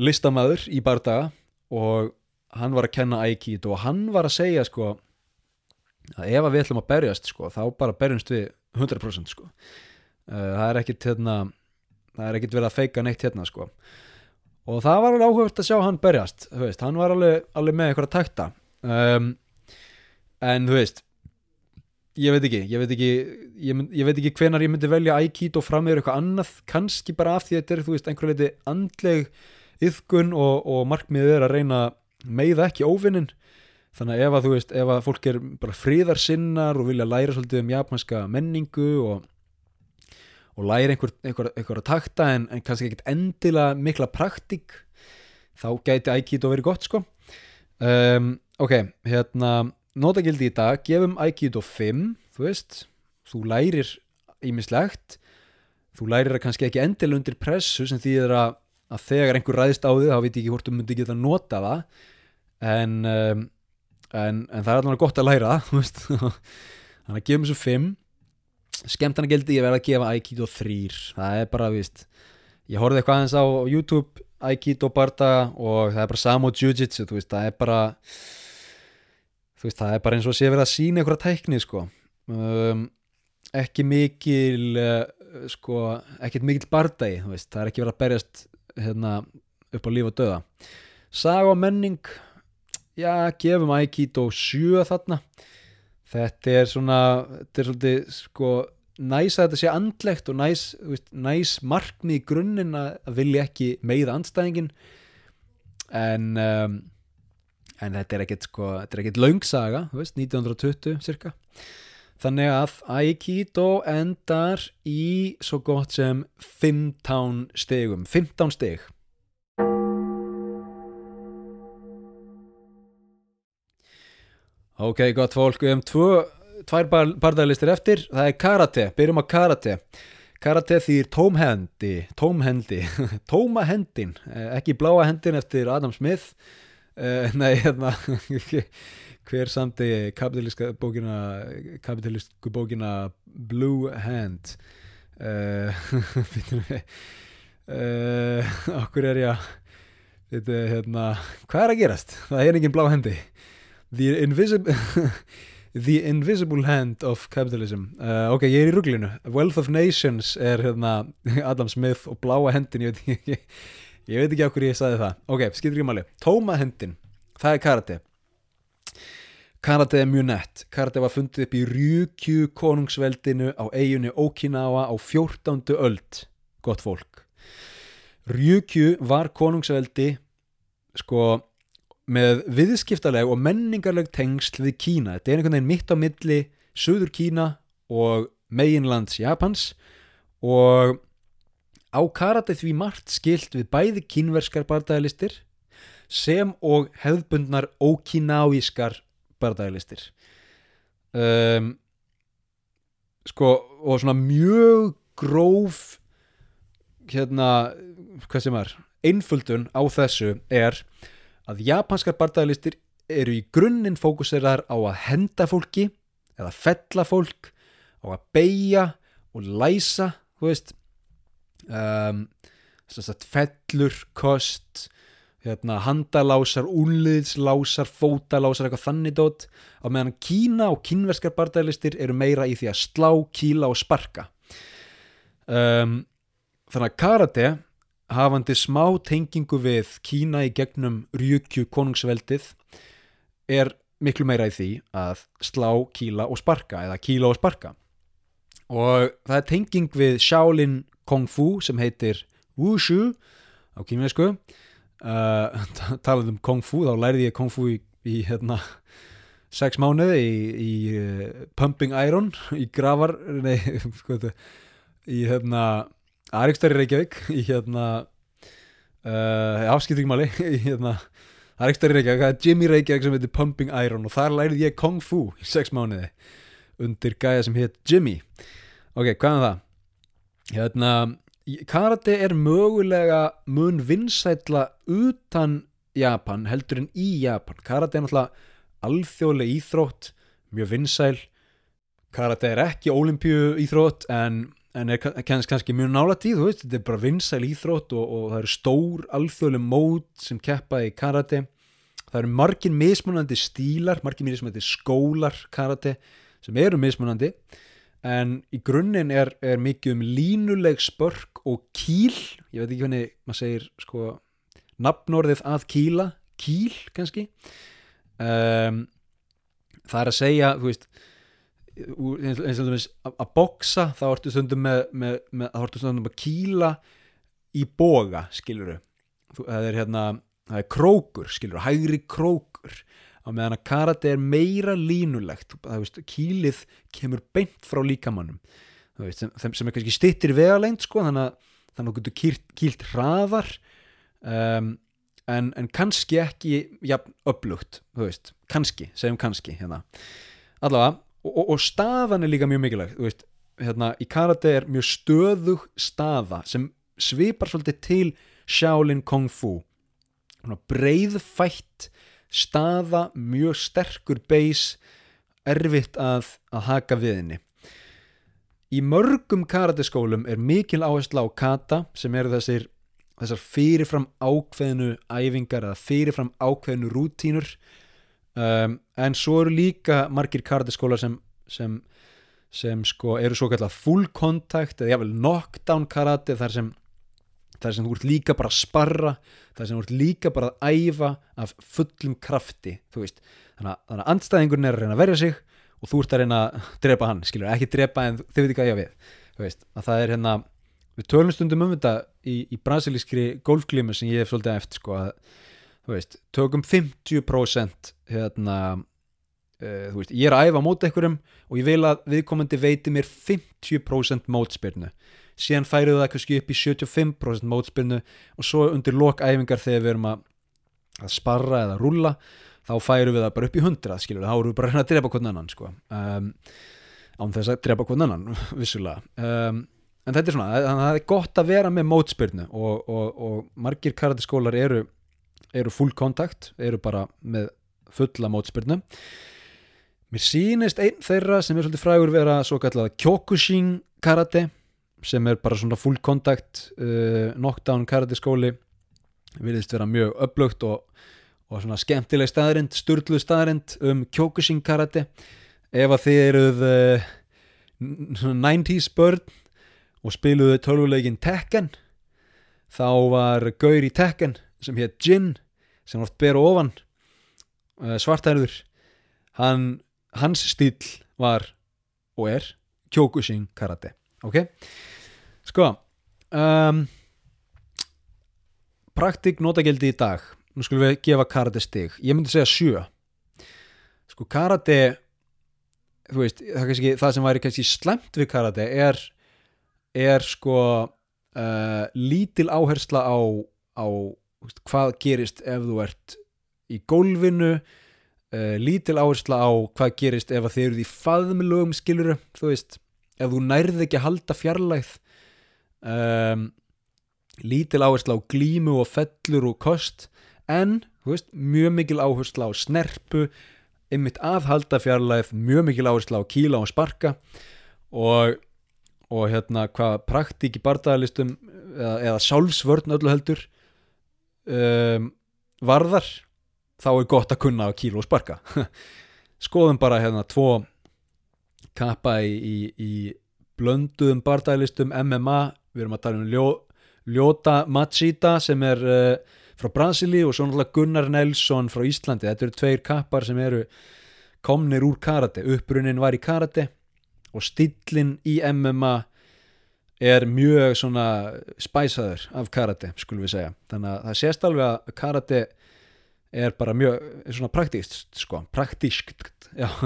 listamæður í bardaga og hann var að kenna Aikido og hann var að segja sko að ef að við ætlum að berjast sko þá bara berjumst við 100% sko. Uh, það er ekkit hérna það er ekkit verið að feika neitt hérna sko. Og það var alveg áhugavert að sjá hann berjast þú veist, hann var alveg, alveg með eitthvað að takta. Um, en þú veist ég veit ekki, ég veit ekki ég, ég veit ekki hvenar ég myndi velja Aikido fram með eitthvað annað, kannski bara af því að þetta er þú veist, einhver leiti andleg yðgun og, og markmiðið er að reyna að meiða ekki óvinnin þannig að ef að þú veist, ef að fólk er bara fríðarsinnar og vilja læra svolítið um japanska menningu og, og læra einhver, einhver, einhver að takta en, en kannski ekkit endilega mikla praktík þá gæti Aikido verið gott sko. Um, ok, hérna notagildi í dag, gefum Aikido 5 þú veist, þú lærir ímislegt þú lærir að kannski ekki endilega undir pressu sem þýðir að, að þegar einhver ræðist á því þá veit ég ekki hvort þú myndi geta nota það. En, um, en, en það er alveg gott að læra þannig að gefum þessu 5 skemmtana gildi ég verð að gefa Aikido 3 það er bara, víst ég horfði eitthvað aðeins á YouTube Aikido barda og það er bara Samo Jiu-Jitsu þú veist, það er bara þú veist, það er bara eins og sé verið að sína einhverja tækni sko. Um, ekki mikil uh, sko, ekkert mikil bardagi þú veist, það er ekki verið að berjast hérna, upp á líf og döða saga og menning já, gefum Aikido 7 þarna. Þetta er svona þetta er svolítið sko næs að þetta sé andlegt og næs, næs markmið í grunninn að vilja ekki meiða andstæðingin en um, en þetta er ekkert sko, þetta er ekkert veist, 1920 cirka þannig að Aikido endar í svo gott sem 15 stegum 15 steg Ok, gott fólk, við hefum tvö, tvær bar, bardaglistir eftir, það er karate, byrjum á karate. Karate þýr tómhendi, tómhendi, tóma hendin, eh, ekki bláa hendin eftir Adam Smith, uh, nei, hérna, hver samti kapitalíska bókina, kapitalísku bókina Blue Hand, uh, býtum við, uh, okkur er ég, þetta, hérna, hvað er að gerast? Það er engin blá hendi. The Invisible The Invisible Hand of Capitalism. Uh, ok, ég er í ruglinu. Wealth of Nations er hérna Adam Smith og bláa hendin ég veit ekki, ég veit ekki hverju ég sagði það. Ok, skiptir ekki máli, tóma hendin það er karate karate er mjög nett karate var fundið upp í Ryukyu konungsveldinu á eiginni Okinawa á 14. öld gott fólk Ryukyu var konungsveldi sko með viðskiptaleg og menningarleg tengsl við Kína. Þetta er einhvern veginn mitt á milli Suður Kína og meginlands Japans og á karate því margt skilt við bæði kínverskar bardagalistir sem og hefðbundnar ókináískar bardagalistir. Um, sko, og svona mjög gróf hérna, hvað sem er, einföldun á þessu er að japanskar bardagalistir eru í grunninn fókuseraðar á að henda fólki eða fella fólk á að beigja og læsa þú veist um, fellur, kost hérna, handalásar, únliðslásar fótalásar, eitthvað þannig dót á meðan Kína og kínverskar bardagalistir eru meira í því að slá, kíla og sparka. Um, þannig að karate hafandi smá tengingu við Kína í gegnum Ryukyu konungsveldið er miklu meira í því að slá kíla og sparka eða kíla og sparka. Og það er tenging við Shaolin Kung Fu sem heitir Wushu á kýminesku uh, talað um Kung Fu þá lærði ég Kung Fu í, í hérna sex mánuði í, í uh, Pumping Iron í Gravar nei, sko þetta í hérna Arikstöri Reykjavík í hérna uh, afskiptingmáli í hérna Arikstöri Reykjavík, það er Jimmy Reykjavík sem heitir Pumping Iron og þar lærið ég Kung Fu í sex mánuði undir gæja sem heit Jimmy ok, hvað er það? hérna karate er mögulega mun vinsætla utan Japan heldur en í Japan. Karate er náttúrulega alþjóðlega íþrótt mjög vinsæl. Karate er ekki ólimpíu íþrótt en, en er kannski, kannski mjög nála tíð veist, þetta er bara vinsæl íþrótt og, og það eru stór alþjóðlega mót sem keppa í karate. Það eru margir mismunandi stílar margir mismunandi skólar karate sem eru mismunandi en í grunninn er, er mikið um línuleg spörk og kýl. Ég veit ekki hvernig maður segir sko nafnorðið að kýla. Kýl kannski. Um, það er að segja þú veist eins og þú að boksa þá ertu stundum með, með, með þá ertu stundum að kýla í boga skiluru það er hérna, það er krókur skiluru, hægri krókur á meðan að karate er meira línulegt. Veist, kýlið kemur beint frá líkamannum. Veist, sem, sem er kannski stittir vegalengt sko, þannig að þannig að þú getur kýlt, kýlt hraðar um, en, en kannski ekki jafn upplugt, kannski, segjum kannski hérna. allavega, og, og, staðan er líka mjög mikilvægt, hérna, í karate er mjög stöðug staða sem svipar svolítið til Shaolin Kung Fu. Breiðfætt staða, mjög sterkur beis, erfitt að, að haka við henni. Í mörgum karateskólum er mikil áhersla á kata sem eru þessir, þessar fyrirfram ákveðinu æfingar eða fyrirfram ákveðinu rútínur um, en svo eru líka margir karateskólar sem, sem, sem sko eru svo kallar full contact eða jáfnvel knockdown karate þar sem þar sem þú ert líka bara að sparra þar sem þú ert líka bara að æfa af fullum krafti þannig að, þannig að andstæðingurinn er að reyna að verja sig og þú ert að reyna að drepa hann skilur, ekki drepa en þið veit ekki að ég við veist, að það er hérna við tölum stundum um þetta í, í brasilískri golfglímu sem ég hef svolítið eftir sko að, veist, tökum 50% hérna uh, veist, ég er að æfa mót ekkurum og ég vil að viðkomandi veiti mér 50% mótspyrnu síðan færuðu það kannski upp í 75% mótspilnu og svo undir lokæfingar þegar við erum að, að sparra eða rúlla þá færu við það bara upp í 100 skilur, þá eru við bara reyna að drepa hvern annan sko. um, án þess að drepa hvern annan vissulega. Um, en þetta er svona, það er gott að vera með mótspilnu og, og, og margir karatiskólar eru, eru full kontakt, eru bara með fulla mótspilnu mér sýnist einn þeirra sem er svolítið frægur vera svo kallað Kyokushin karate sem er bara svona full contact uh, knockdown karate skóli viðist vera mjög upplögt og, og svona skemmtileg staðrind sturgluð staðrind um kjókusing karate. Ef að þið eruð uh, 90's börn og spiluðu tölvuleikin Tekken þá var gaur í Tekken sem hétt Jin sem oft ber ofan uh, svartærður hans stíl var og er kjókusing karate. Ok sko um, praktik notagildi í dag. Nú skulum við gefa karate stig. Ég myndi segja sjö. Sko karate veist, það, kannski, það sem væri kannski slemt við karate er er sko uh, lítil áhersla á, á veist, hvað gerist ef þú ert í gólfinu uh, lítil áhersla á hvað gerist ef þið eruð í faðmilögum skiluru, þú veist. Ef þú nærði ekki að halda fjarlægð um, lítil áhersla á glímu og fellur og kost en veist, mjög mikil áhersla á snerpu einmitt aðhalda fjarlægð mjög mikil áhersla á kíla og sparka og, og hérna hvað praktík í barndagalistum eða, eða sjálfsvörn öllu heldur um, varðar þá er gott að kunna á kíla og sparka. Skoðum bara hérna tvo kappa í, í, í blönduðum bardaglistum MMA, við erum að tala um ljó, Ljóta Machida sem er uh, frá Brasili og svo náttúrulega Gunnar Nelson frá Íslandi, þetta eru tveir kappar sem eru komnir úr karate. Uppbrunnin var í karate og stillin í MMA er mjög svona spæsaður af karate, skulum við segja. Þannig að það sést alveg að karate er bara mjög er svona praktíst, sko, praktískt já.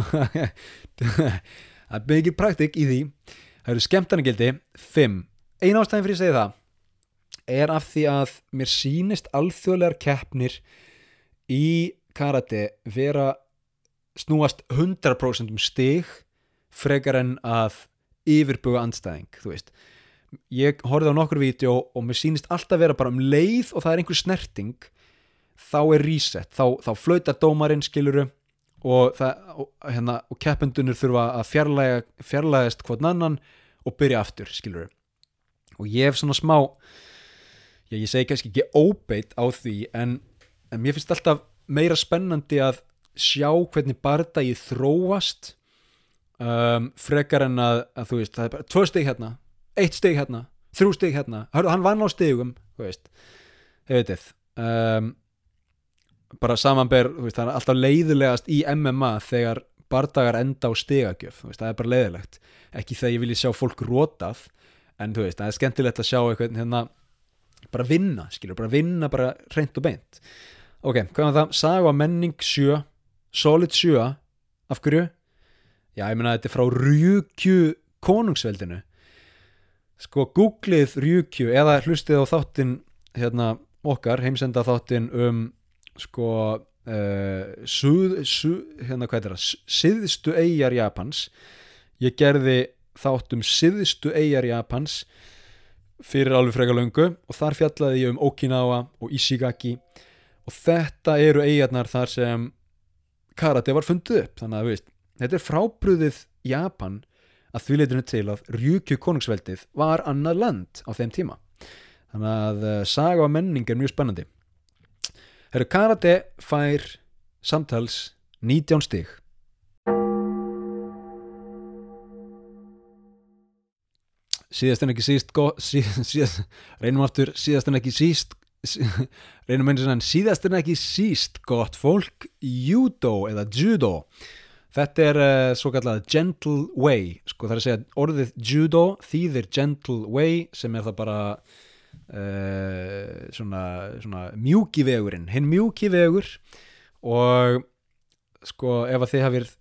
Það er mikið praktík í því. Það eru skemmtarnagildi 5 ein ástæðin fyrir að segja það er af því að mér sýnist alþjóðlegar keppnir í karate vera snúast 100% um stig frekar en að yfirbuga andstæðing, þú veist. Ég horfið á nokkur vídeo og mér sýnist alltaf vera bara um leið og það er einhver snerting þá er reset, þá, þá flauta dómarinn skiluru og, og, hérna, og keppendunir þurfa að fjarlæga, fjarlægast hvort annan og byrja aftur skiluru og ég hef svona smá já, ég segi kannski ekki óbeitt á því en, en mér finnst alltaf meira spennandi að sjá hvernig bardagi þróast um, frekar en að, að þú veist, það er bara tvö steg hérna eitt steg hérna, þrjú steg hérna. Hann vann á stegum, þú veist ég veit þið um, bara samanber, veist, það er alltaf leiðilegast í MMA þegar bardagar enda á stegagjöf, veist, það er bara leiðilegt. Ekki þegar ég vilja sjá fólk rótað en veist, það er skemmtilegt að sjá eitthvað hérna, bara vinna, skilur, bara vinna bara reynd og beint. Ok, hvað er það, saga menning sjö solid sjö, af hverju? Já, ég menna þetta er frá Rjúkju konungsveldinu. Sko, googlið Rjúkju eða hlustið á þáttin hérna okkar, heimsenda þáttin um sko uh, suð, suð, hérna hvað er það siðstu eigjar Japans. Ég gerði þátt um siðstu eigjar Japans fyrir alveg freka löngu og þar fjallaði ég um Okinawa og Ishigaki og þetta eru eigjarnar þar sem karate var fundið upp. Þannig að veist, þetta er frábrúðið Japan að því leyturinn til að Ryukyu konungsveldið var annað land á þeim tíma. Þannig að uh, saga og menning er mjög spennandi. Herru Karate fær samtals 19 stig. Síðast en ekki síst, síð, síðast, reynum aftur, síðast en ekki síst, reynum eins og enn, síðast en ekki síst gott fólk, judo eða judo. Þetta er uh, svo kallað gentle way, sko það er að segja orðið judo þýðir gentle way sem er það bara uh, svona, svona mjúki vegurinn hinn mjúki vegur og sko ef að þið hafið,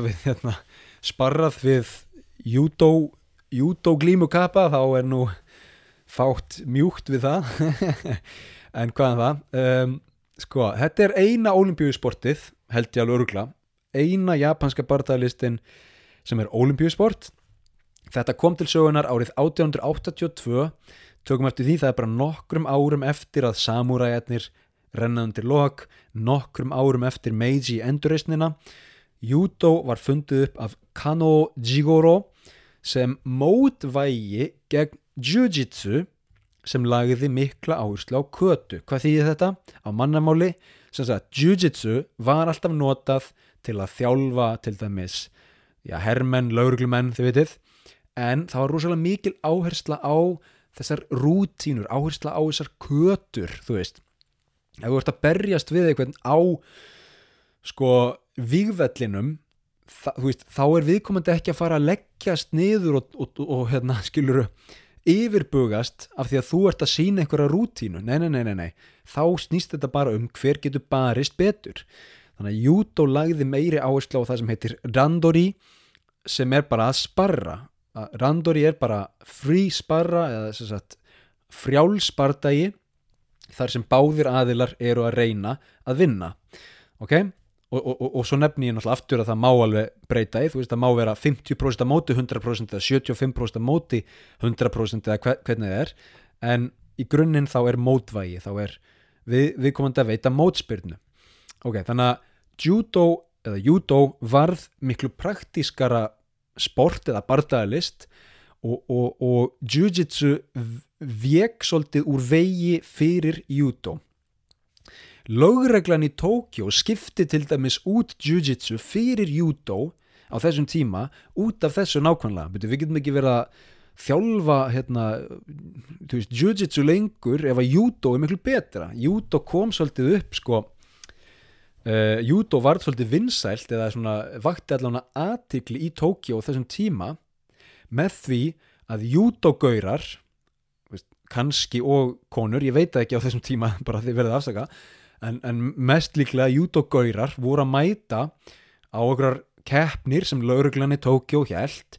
hafið hérna, sparrað við júdó júdó glímu kappa þá er nú fátt mjúkt við það. En hvaðan það? Um, sko þetta er eina olimpíusportið held ég alveg örugla eina japanska barndaglistin sem er olimpíusport þetta kom til sögunar árið 1882 Tökum eftir því það er bara nokkrum árum eftir að samúræjarnir renna undir lok, nokkrum árum eftir Meiji endurreysnina. Judo var fundið upp af Kano Jigoro sem mótvægi gegn Jiu-Jitsu sem lagði mikla áherslu á kötu. Hvað þýðir þetta? Á mannamáli, sem sagt, Jiu-Jitsu var alltaf notað til að þjálfa til dæmis já, hermenn, lauruglumenn, þið vitið, en það var rosalega mikil áhersla á þessar rútínur, áhersla á þessar kötur, þú veist ef þú ert að berjast við eitthvað á sko výgvellinum veist, þá er viðkomandi ekki að fara að leggjast niður og, og, og, hérna, skiluru yfirbugast af því að þú ert að sína einhverja rútínu, nei, nei, nei, nei, þá snýst þetta bara um hver getur barist betur. Þannig að Júdó lagði meiri áherslu á það sem heitir randori sem er bara að sparra. Randori er bara frí sparra eða sagt frjálspardagi þar sem báðir aðilar eru að reyna að vinna. Ok, og, og, og, og svo nefnir ég náttúrulega aftur að það má alveg breyta í, þú veist það má vera 50% að móti 100% eða 75% að móti 100% eða hvernig það er. En í grunninn þá er mótvægi þá er við, við komum að veita mótspyrnu. Ok, þannig að judo eða judo varð miklu praktískara sport eða bardagalist og, og, og jiu-jitsu vek svolítið úr vegi fyrir judo lögreglan í Tókjó skipti til dæmis út jiu-jitsu fyrir judo á þessum tíma út af þessu nákvæmlega. Við getum ekki verið að þjálfa hérna, jiu-jitsu lengur ef að judo er miklu betra. Judo kom svolítið upp sko uh, judo var svolítið vinsælt eða svona vakti allavega aðtikli í Tókjó þessum tíma með því að judogaurar kannski og konur, ég veit ekki á þessum tíma bara því verðið afsaka en, en mest líklega judogaurar voru að mæta á okkur keppnir sem lauruglan í Tókjó held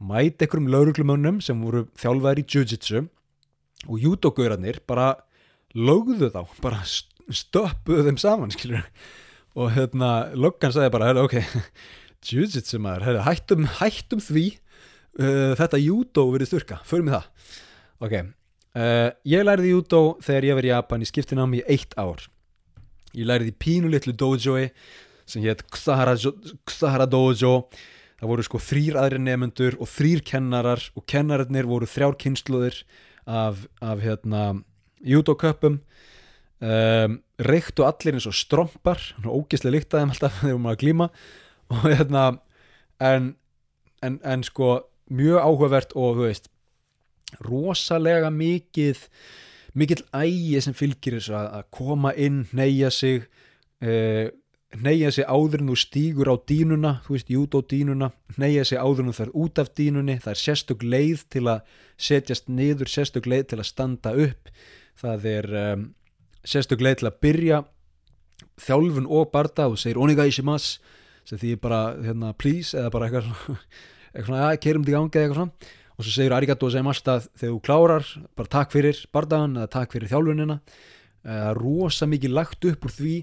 mæta einhverjum lauruglumönnum sem voru þjálfaðir í jiu-jitsu og judogaurarnir bara lögðu þá, bara stöppuðu þeim saman skilur og hérna löggan sagði bara ok, jiu-jitsu maður hættum, hættum því uh, þetta judo verið styrka, förum við það. Ok, uh, ég læriði judo þegar ég var í Japan, ég skipti námi í eitt ár ég læriði í pínu litlu dojoi sem hétt Kusahara, Kusahara Dojo. Það voru sko þrýr aðri nefnendur og þrýr kennarar og kennarinnir voru þrjár kynsluðir af, af hérna judoköpum um, reyktu allir eins og strompar. Ógislega líktaðum alltaf þegar maður glíma. Og hérna en, en, en sko mjög áhugavert og þú veist rosalega mikið mikill ægi sem fylgir þess að, að koma inn, neyja sig uh, neyja sig áður en þú stýgur á dínuna þú veist, jút á dínuna neyja sig áður en þú þarf út af dínunni. Það er sérstök leið til að setjast niður sérstök leið til að standa upp. Það er um, sérstök leið til að byrja þjálfun og barda. Og segir onigai shimas sem því bara, hérna, please eða bara eitthvað eitthvað þetta í gangi eða eitthvað svona og svo segir arigato seimasta þegar þú klárar bara takk fyrir bardagan eða takk fyrir þjálfunina er rosa mikið lagt upp úr því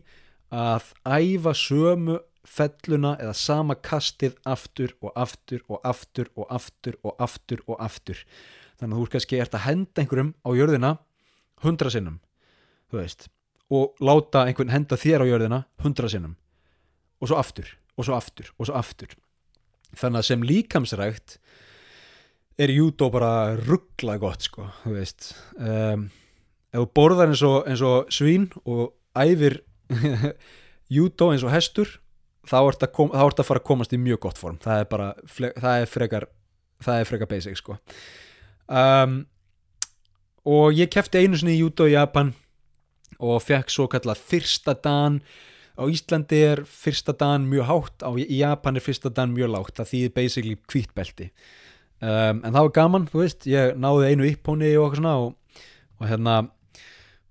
að æfa sömu felluna eða sama kastið aftur og aftur og aftur og aftur og aftur og aftur. Þannig að þú kannski ert að henda einhverjum á jörðina hundra sinnum þú veist og láta einhvern henda þér á jörðina hundra sinnum. Og svo aftur og svo aftur og svo aftur. Þannig að sem líkamsrækt er júdó bara ruggla gott sko þú veist. Um, ef þú borðar eins og, eins og svín og æfir júdó eins og hestur þá ert að, kom, þá ert að fara að komast í mjög gott form. Það er bara, það er frekar það er frekar basic sko. Um, og ég kefti einu sinni í júdó í Japan og fekk svo kallað fyrsta dan. Á Íslandi er fyrsta dan mjög hátt á, í Japan er fyrsta dan mjög lágt. Það þýðir basically kvítbelti um, en það var gaman, þú veist ég náði einu yppóni og eitthvað svona og, og hérna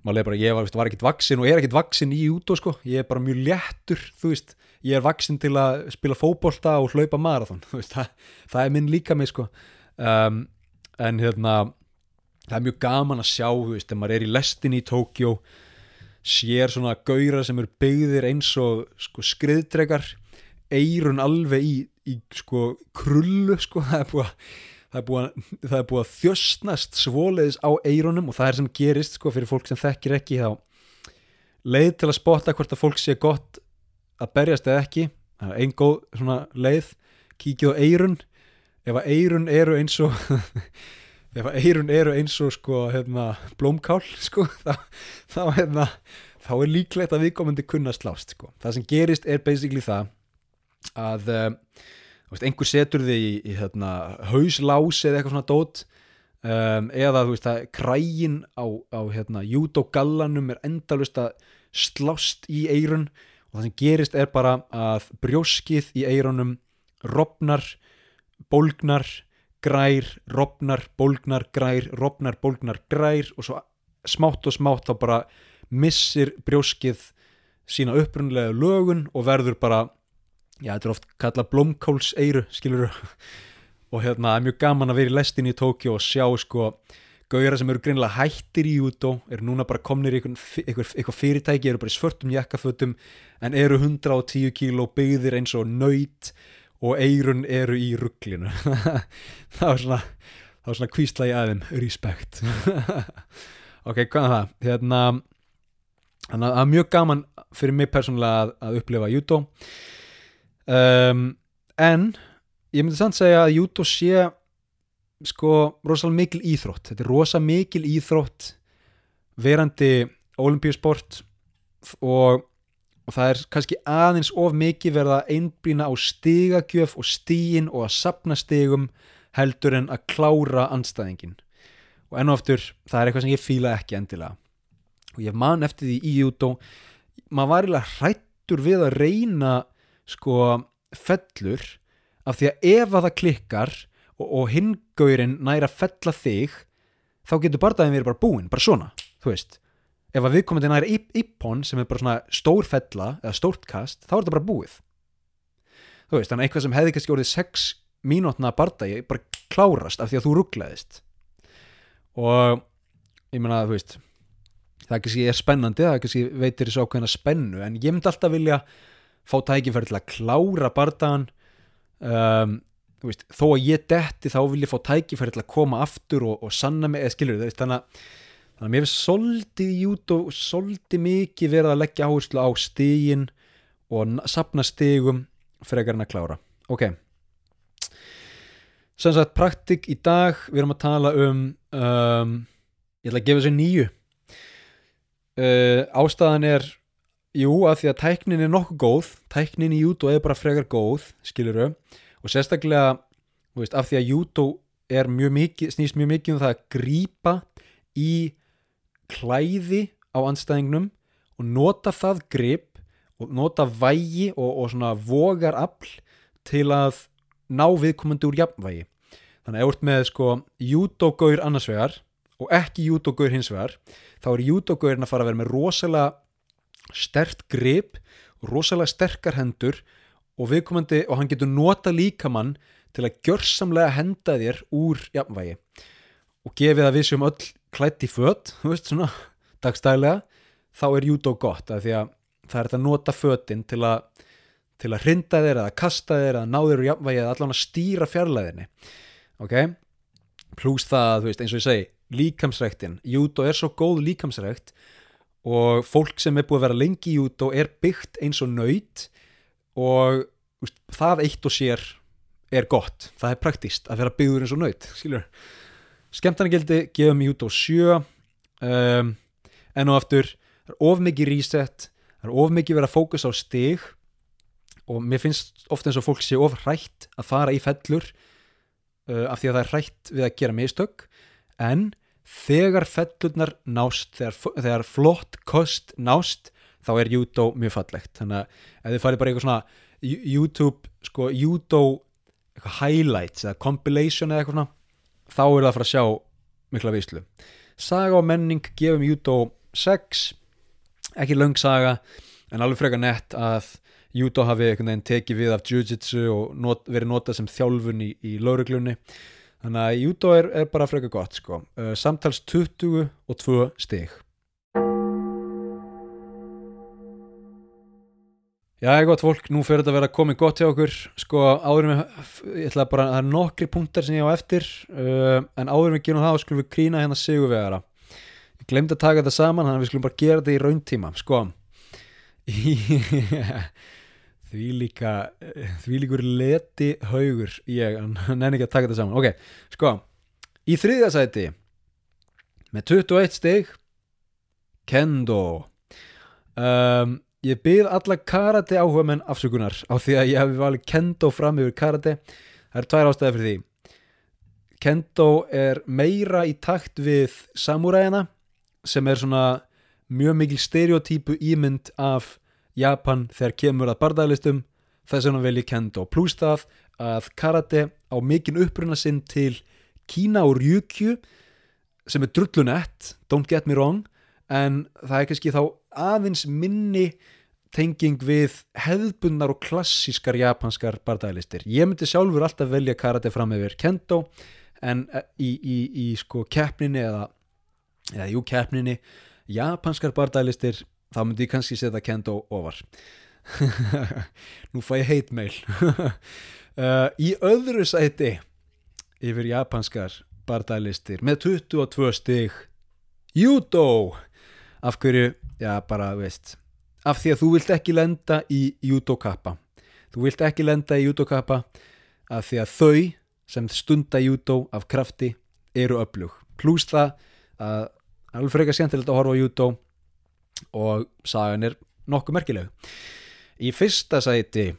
bara ég var, var ekkert vaksin og er ekkert vaksin í út og sko, ég er bara mjög léttur þú veist, ég er vaksin til að spila fókbólta og hlaupa marathon veist, það, það er minn líka mig sko. Um, en hérna það er mjög gaman að sjá, þú veist, þegar maður er í lestin í Tókjó sér svona gauðra sem eru byggðir eins og sko skriðdregar eirun alveg í, í sko krullu sko, það er búið að það er búið, það er búið að þjöstnast svoleiðis á eironum og það er sem gerist sko fyrir fólk sem þekkir ekki þá leið til að spotta hvort að fólk sé gott að berjast eða ekki. Það er einn góð svona leið. Kíkið á eirun ef að eirun eru eins og ef að eirun eru eins og sko hérna blómkál sko þá, þá hérna þá er líklegt að við komandi kunna slást sko. Það sem gerist er basically það að veist, einhver setur þig í, í hérna, hauslás eða eitthvað svona dót um, eða þú veist að krægin á, á hérna, júdogallanum er endalust að slást í eirun og það sem gerist er bara að brjóskið í eirunum robnar, bólgnar grær, robnar, bólgnar, grær robnar, bólgnar, grær og svo smátt og smátt þá bara missir brjóskið sína upprunlega lögun og verður bara já, þetta er oft kallað blómkálseiru skilur og hérna, það er mjög gaman að vera í lestin í Tókjó og sjá sko gauðra sem eru greinlega hættir í jútó eru núna bara komnir í eitthvað, fyrirtæki eru bara í svörtum jakkafötum en eru 110 kíló byggðir eins og nöyt og eirun eru í rugglinu það var svona það var svona kvísla í aðeim respect ok, hvað er það? Hérna það er mjög gaman fyrir mig persónulega að, að upplifa jútó um, en ég myndi samt segja að jútó sé sko rosalega mikil íþrótt. Þetta er rosalega mikil íþrótt verandi olimpíusport og, og það er kannski aðeins of mikið verða að einblýna á stigagjöf og stíin og að sapna stigum heldur en að klára anstæðingin og enn og aftur, það er eitthvað sem ég fíla ekki endilega. Og ég man eftir því í júdó maður var eiginlega hrættur við að reyna sko fellur af því að ef að það klikkar og, og hingaurin næra að fella þig þá getur bardaðin verið bara búinn, bara svona þú veist, ef að viðkomandi næra ippon sem er bara svona stór fella eða stórt kast, þá er þetta bara búið. Þú veist, þannig að eitthvað sem hefði kannski orðið 6 mínútna bardagi bara klárast af því að þú rugglaðist. Og ég menna að þú veist það kannski er spennandi, það kannski veitir þessu ákveðina spennu, en ég myndi alltaf vilja fá tækifæri til að klára bardagan um, veist, þó að ég detti þá vil ég fá tækifæri til að koma aftur og, og sanna mig, eða skilur þau þannig að, þannig að mér finnst soldið jút og soldið mikið verið að leggja áherslu á stígin og sapna stígum frekar en að klára. Ok. Sem sagt praktik í dag við erum að tala um, um ég ætla að gefa þessu nýju uh, ástæðan er jú að því að tæknin er nokkuð góð tæknin í jútó er bara frekar góð skiluru og sérstaklega veist, af því að mikið, snýst mjög mikið um það að grýpa í klæði á anstæðingnum og nota það grip og nota vægi og, og svona vogar afl til að ná viðkomandi úr jafnvægi. Þannig að ef þú ert með sko jútógaur annarsvegar og ekki jútógaur hinsvegar þá er jútógaurinn að fara að vera með rosalega stert grip rosalega sterkar hendur og viðkomandi og hann getur nota líkamann til að gjörsamlega henda þér úr jafnvægi. Og gefið að við séum öll klætt í fött, þú veist svona dagstælega, þá er jútó gott af því að það er þetta að nota föttin til að til að hrinda þér eða kasta þér eða ná þér úr jafnvægi eða allan að stýra fjarlæðinni ok, pluss það þú veist eins og ég segi, líkamsræktin. Jútó er svo góð líkamsrækt og fólk sem er búið að vera lengi í jútó er byggt eins og nöyt og veist, það eitt og sér er gott, það er praktíst að vera byggður eins og nöyt, skilur skemmtarnagildi gefum jútó 7 um, en og aftur það er of mikið reset það er of mikið verið að fókus á stig og mér finnst ofta eins og fólk sé of hrætt að fara í fellur uh, af því að það er hrætt við að gera mistök en þegar fellurnar nást þegar, þegar flott kost nást þá er jútó mjög fallegt. Þannig að ef þið farið bara eitthvað svona YouTube, sko, jútó highlights eða compilation eða eitthvað svona þá er það að fara að sjá mikla víslu Saga og menning gefum jútó 6 ekki löng saga en alveg frekar nett að jútó hafi einhvern veginn tekið við af jiu-jitsu og not, verið notað sem þjálfun í, í lauruglunni þannig að jútó er, er bara frekar gott sko. uh, samtals 20 og 2 stig. Já, ég er gott fólk, nú fyrir þetta að vera komið gott hjá okkur. Sko áðurum við, ég ætla bara það er nokkri punktar sem ég á eftir uh, en áðurum við gerum það og skulum við grína hérna sigurvegara. Ég glemdi að taka þetta saman þannig að við skulum bara gera þetta í rauntíma. Sko því líka því líkur leti haugur ég, nenni ekki að taka þetta saman ok, sko, í þriðasæti með 21 stig Kendo um Ég byrð alla karate áhuga menn afsökunar á því að ég hef valið kendo fram yfir karate. Það er tvær ástæði fyrir því. Kendo er meira í takt við samuræðina sem er svona mjög mikil stereotypu ímynd af Japan þegar kemur að bardaglistum þess vegna vel ég kendo. Plús það að karate á mikinn uppruna sinn til Kína og Ryukyu sem er drullunett, don't get me wrong en það er kannski þá aðeins minni tenging við hefðbundnar og klassískar japanskar bardaglistir. Ég myndi sjálfur alltaf velja karate fram yfir kendo en eh, í, í, í sko keppninni eða, eða jú keppninni japanskar bardaglistir þá myndi ég kannski setja kendo ofar. Nú fæ ég heit meil. uh, í öðru sæti yfir japanskar bardaglistir með 22 stig. Judo af hverju, já bara veist af því að þú vilt ekki lenda í judokappa þú vilt ekki lenda í judokappa af því að þau sem stunda judo af krafti eru öflug, pluss það að alveg frekar skemmtilegt að horfa á judo og sagan er nokkuð merkileg. Í fyrsta sæti eh,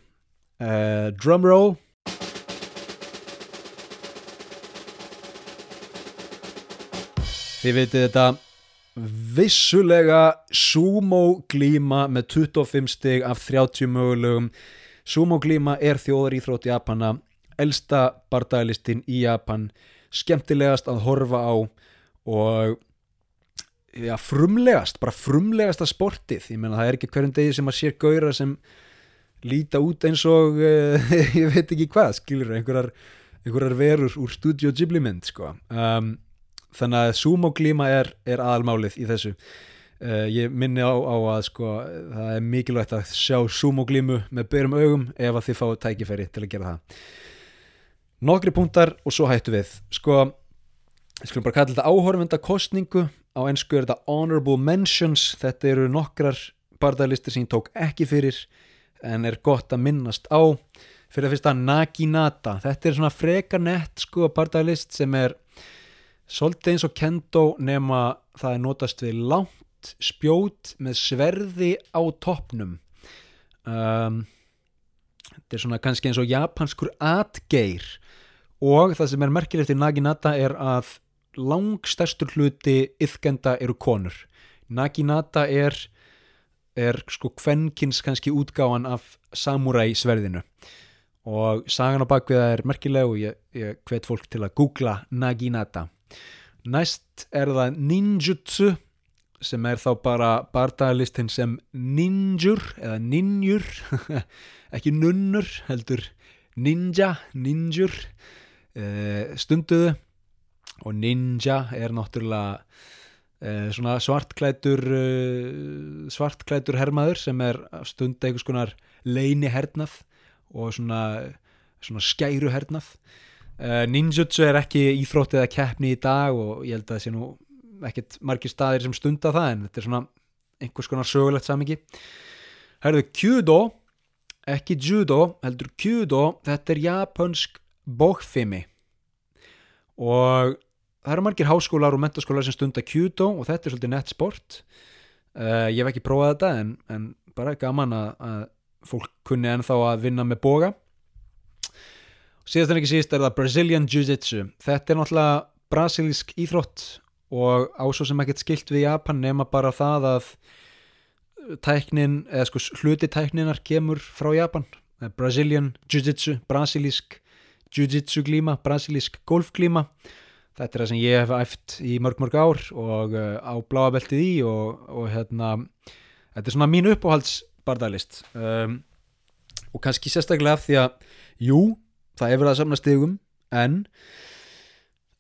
uh, drumroll þið veitu þetta vissulega sumo glíma með 25 stig af 30 mögulegum. Sumo glíma er þjóðar íþrótt í Japana elsta bardaglistin í Japan skemmtilegast að horfa á og ja, frumlegast, bara frumlegasta sportið, ég meina það er ekki hverjum degi sem að sér gaura sem líta út eins og uh, ég veit ekki hvað, skilur einhverjar, einhverjar verur úr Studio Ghibli mynd sko. Um, þannig að sumo glíma er, er aðalmálið í þessu. Uh, ég minni á, á að sko það er mikilvægt að sjá sumo glímu með byrjum augum ef að þið fáið tækifæri til að gera það. Nokkri punktar og svo hættu við. Sko, ég skulum bara kalla þetta áhorfendakostningu á ennsku er þetta honorable mentions. Þetta eru nokkrar bardaglistir sem ég tók ekki fyrir en er gott að minnast á. Fyrir að fyrsta Naginata þetta er svona freka nett sko bardaglist sem er svolítið eins og kendo nema það er notast við langt spjót með sverði á toppnum. Um, þetta er svona kannski eins og japanskur atgeir. Og það sem er merkilegt í Naginata er að langstærstur hluti yfkenda eru konur. Naginata er er sko kvennkins kannski útgáðan af samurai sverðinu. Og sagan á bakviða er merkileg og ég, ég hvet fólk til að googla Naginata. Næst er það ninjutsu sem er þá bara bardagalistin sem ninjur eða ninjur ekki nunnur heldur ninja, ninjur eh, stunduðu og ninja er náttúrulega uh, svona svartklætur uh, svartklætur hermaður sem er stund einhvers konar leini hernað og svona, svona skæru hernað uh, ninjutsu er ekki íþrótt eða keppni í dag og ég held að það sé nú ekkert margir staðir sem stunda það en þetta er svona einhvers konar sögulegt samingi Herðu, kyudo ekki judo, heldur kyudo þetta er japansk bókfimi og það eru margir háskólar og mentaskólar sem stunda kjútó og þetta er svolítið nett sport. Uh, ég hef ekki prófað þetta en, en bara gaman að, að fólk kunni ennþá að vinna með boga. Síðast en ekki síðast er það Brazilian Jiu-Jitsu. Þetta er náttúrulega brasilísk íþrótt og ásó sem ekkert skilt við Japan nema bara það að tæknin, eða sko hluti tækninar kemur frá Japan. Brazilian Jiu-Jitsu, brasilísk Jiu-Jitsu glíma, brasilísk golfglíma Þetta er það sem ég hef æft í mörg mörg ár og uh, á bláabeltið í og, og hérna, þetta er svona mín uppáhaldsbardalist. Um, og kannski sérstaklega af því að, jú, það er verið að samna stigum en,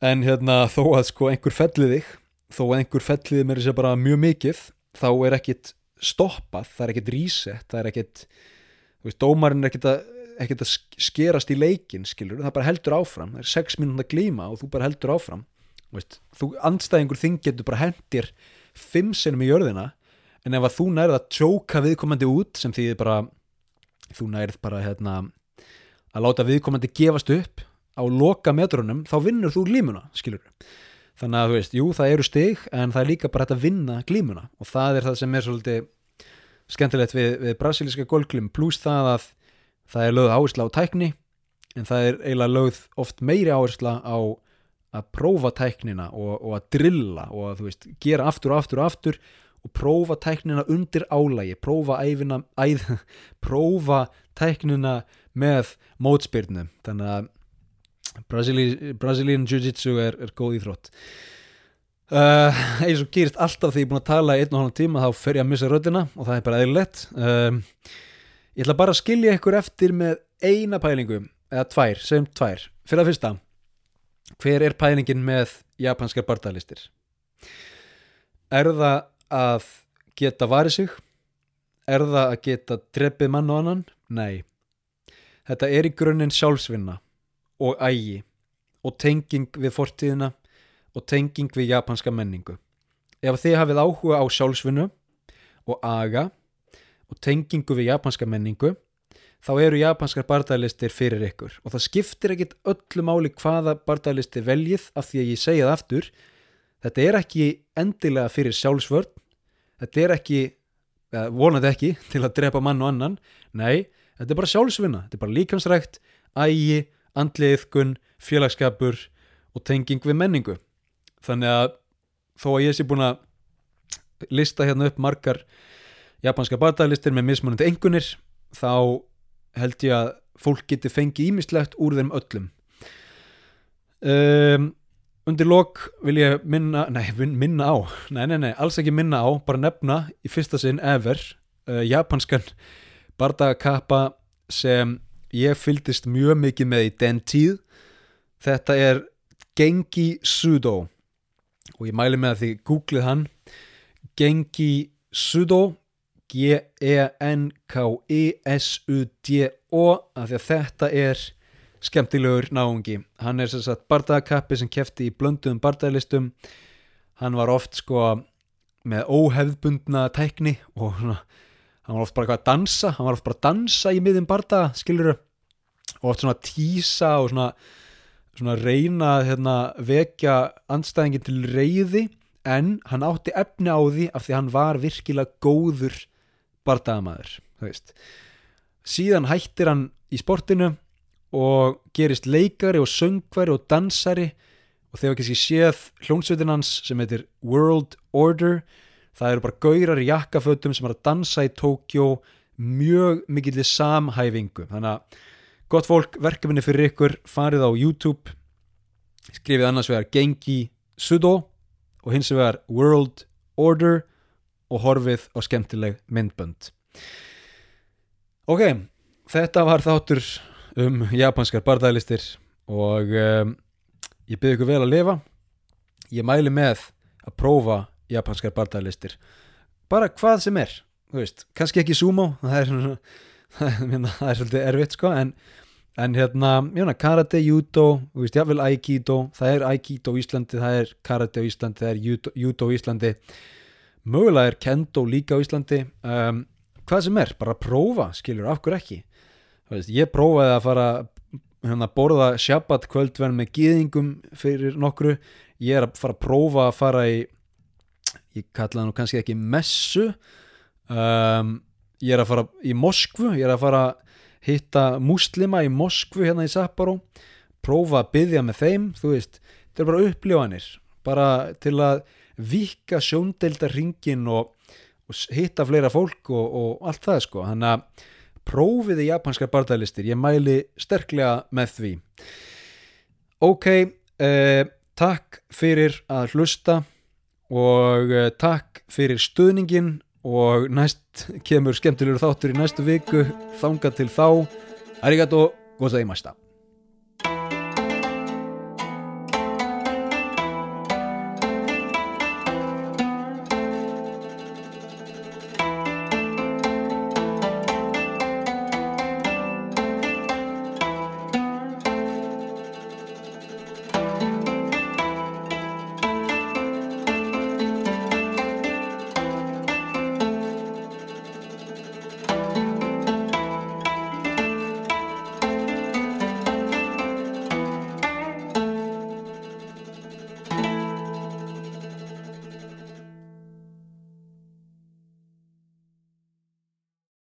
en hérna þó að sko einhver fellið þig, þó að einhver fellið mér sé bara mjög mikið, þá er ekkit stoppað, það er ekkit reset, það er ekkit, þú veist, dómarinn er ekkit að ekkert að skerast í leikin skilur, það bara heldur áfram. Það er 6 mínúna glíma og þú bara heldur áfram. Veist, þú andstæðingur þing getur bara hendir 5 senum í jörðina en ef að þú nærið að tjóka viðkomandi út sem því bara þú nærið bara hérna að láta viðkomandi gefast upp á loka metrunum, þá vinnur þú glímuna skilur þannig að þú veist, jú það eru stig en það er líka bara þetta að vinna glímuna. Og það er það sem er svolítið skemmtilegt við, við brasilíska golglum pluss það að það er lögð áhersla á tækni en það er eiginlega lögð oft meiri áhersla á að prófa tæknina og, og að drilla og að þú veist, gera aftur og aftur og aftur og prófa tæknina undir álægi prófa æfina æð, prófa tæknina með mótspyrnu þannig að Brazilian Jiu-Jitsu er, er góð íþrótt. Uh, eins og gerist alltaf því ég er búin að tala einn og hálf tíma þá fer ég að missa röddina og það er bara eðlilegt. Um, Ég ætla bara að skilja ykkur eftir með eina pælingu, eða tvær, segjum tvær. Fyrir að fyrsta, hver er pælingin með japanskar bardalistir? Er það að geta varið sig? Er það að geta dreppið mann og annan? Nei. Þetta er í grunninn sjálfsvinna og ægi og tenging við fortíðina og tenging við japanska menningu. Ef þið hafið áhuga á sjálfsvinnu og aga og tengingu við japanska menningu þá eru japanskar bardaglistir fyrir ykkur. Og það skiptir ekkit öllu máli hvaða bardaglistir veljið af því að ég segja það aftur þetta er ekki endilega fyrir sjálfsvörn þetta er ekki, vonandi ekki til að drepa mann og annan. Nei, þetta er bara sjálfsvinna þetta er bara líkamsrækt, ægi andliðkun, félagskapur og tenging við menningu. Þannig að þó að ég sé búin að lista hérna upp margar japanska barndagalistir með mismunandi engunir þá held ég að fólk geti fengið ímislegt úr þeim öllum. Um, undir lok vil ég minna nei, minna á, nei, nei, nei, alls ekki minna á bara nefna í fyrsta sinn ever uh, japanskan bardagakappa sem ég fylgdist mjög mikið með í den tíð þetta er Gengi Sudo. Og ég mæli með að því googlið hann. Gengi Sudo G-E-N-K-I-S-U-D-O af því að þetta er skemmtilegur náungi. Hann er sem sagt bardagakappi sem kefti í blönduðum bardagalistum hann var oft sko með óhefðbundna tækni og svona, hann var oft bara eitthvað að dansa hann var oft bara að dansa í miðum bardaga skiluru og oft svona tísa og svona, svona reyna hérna, vekja andstæðingin til reyði en hann átti efni á því af því hann var virkilega góður bardagamæður síðan hættir hann í sportinu og gerist leikari og söngvari og dansari og þegar ekki séð hljónsveitin hans sem heitir World Order. Það eru bara gaurar í jakkafötum sem er að dansa í Tókjó mjög mikillir samhæfingu. Þannig að gott fólk, verkefni fyrir ykkur farið á YouTube skrifið annars vegar Gengi Sudo og hins vegar World Order og horfið á skemmtileg myndbönd. Ok, þetta var þáttur um japanskar bardaglistir og um, ég byrði ykkur vel að lifa. Ég mæli með að prófa japanskar bardaglistir bara hvað sem er veist, kannski ekki sumo það er, það er svolítið erfitt sko en, en hérna mjöna, karate, judo, veist, jáfnvel aikido það er aikido í Íslandi, það er karate á Íslandi, það er judo í Íslandi mögulega er kendo líka á Íslandi. Um, hvað sem er, bara prófa skilur, af hverju ekki? Veist, ég prófaði að fara hérna, borða shabbat kvöldverð með gýðingum fyrir nokkru. Ég er að fara að prófa að fara í ég kalla það nú kannski ekki messu. Um, ég er að fara í Moskvu ég er að fara hitta muslima í Moskvu hérna í Sapporo. Prófa að byggja með þeim þú veist, þetta er bara upplifanir bara til að vika sjóndeildar ringin og, og hitta fleira fólk og, og allt það sko. Þannig að prófiði japanskar bardaglistir ég mæli sterklega með því. Ok eh, takk fyrir að hlusta og eh, takk fyrir stuðningin og næst kemur skemmtilegur þáttur í næstu viku þanga til þá. Arigato gozaimashita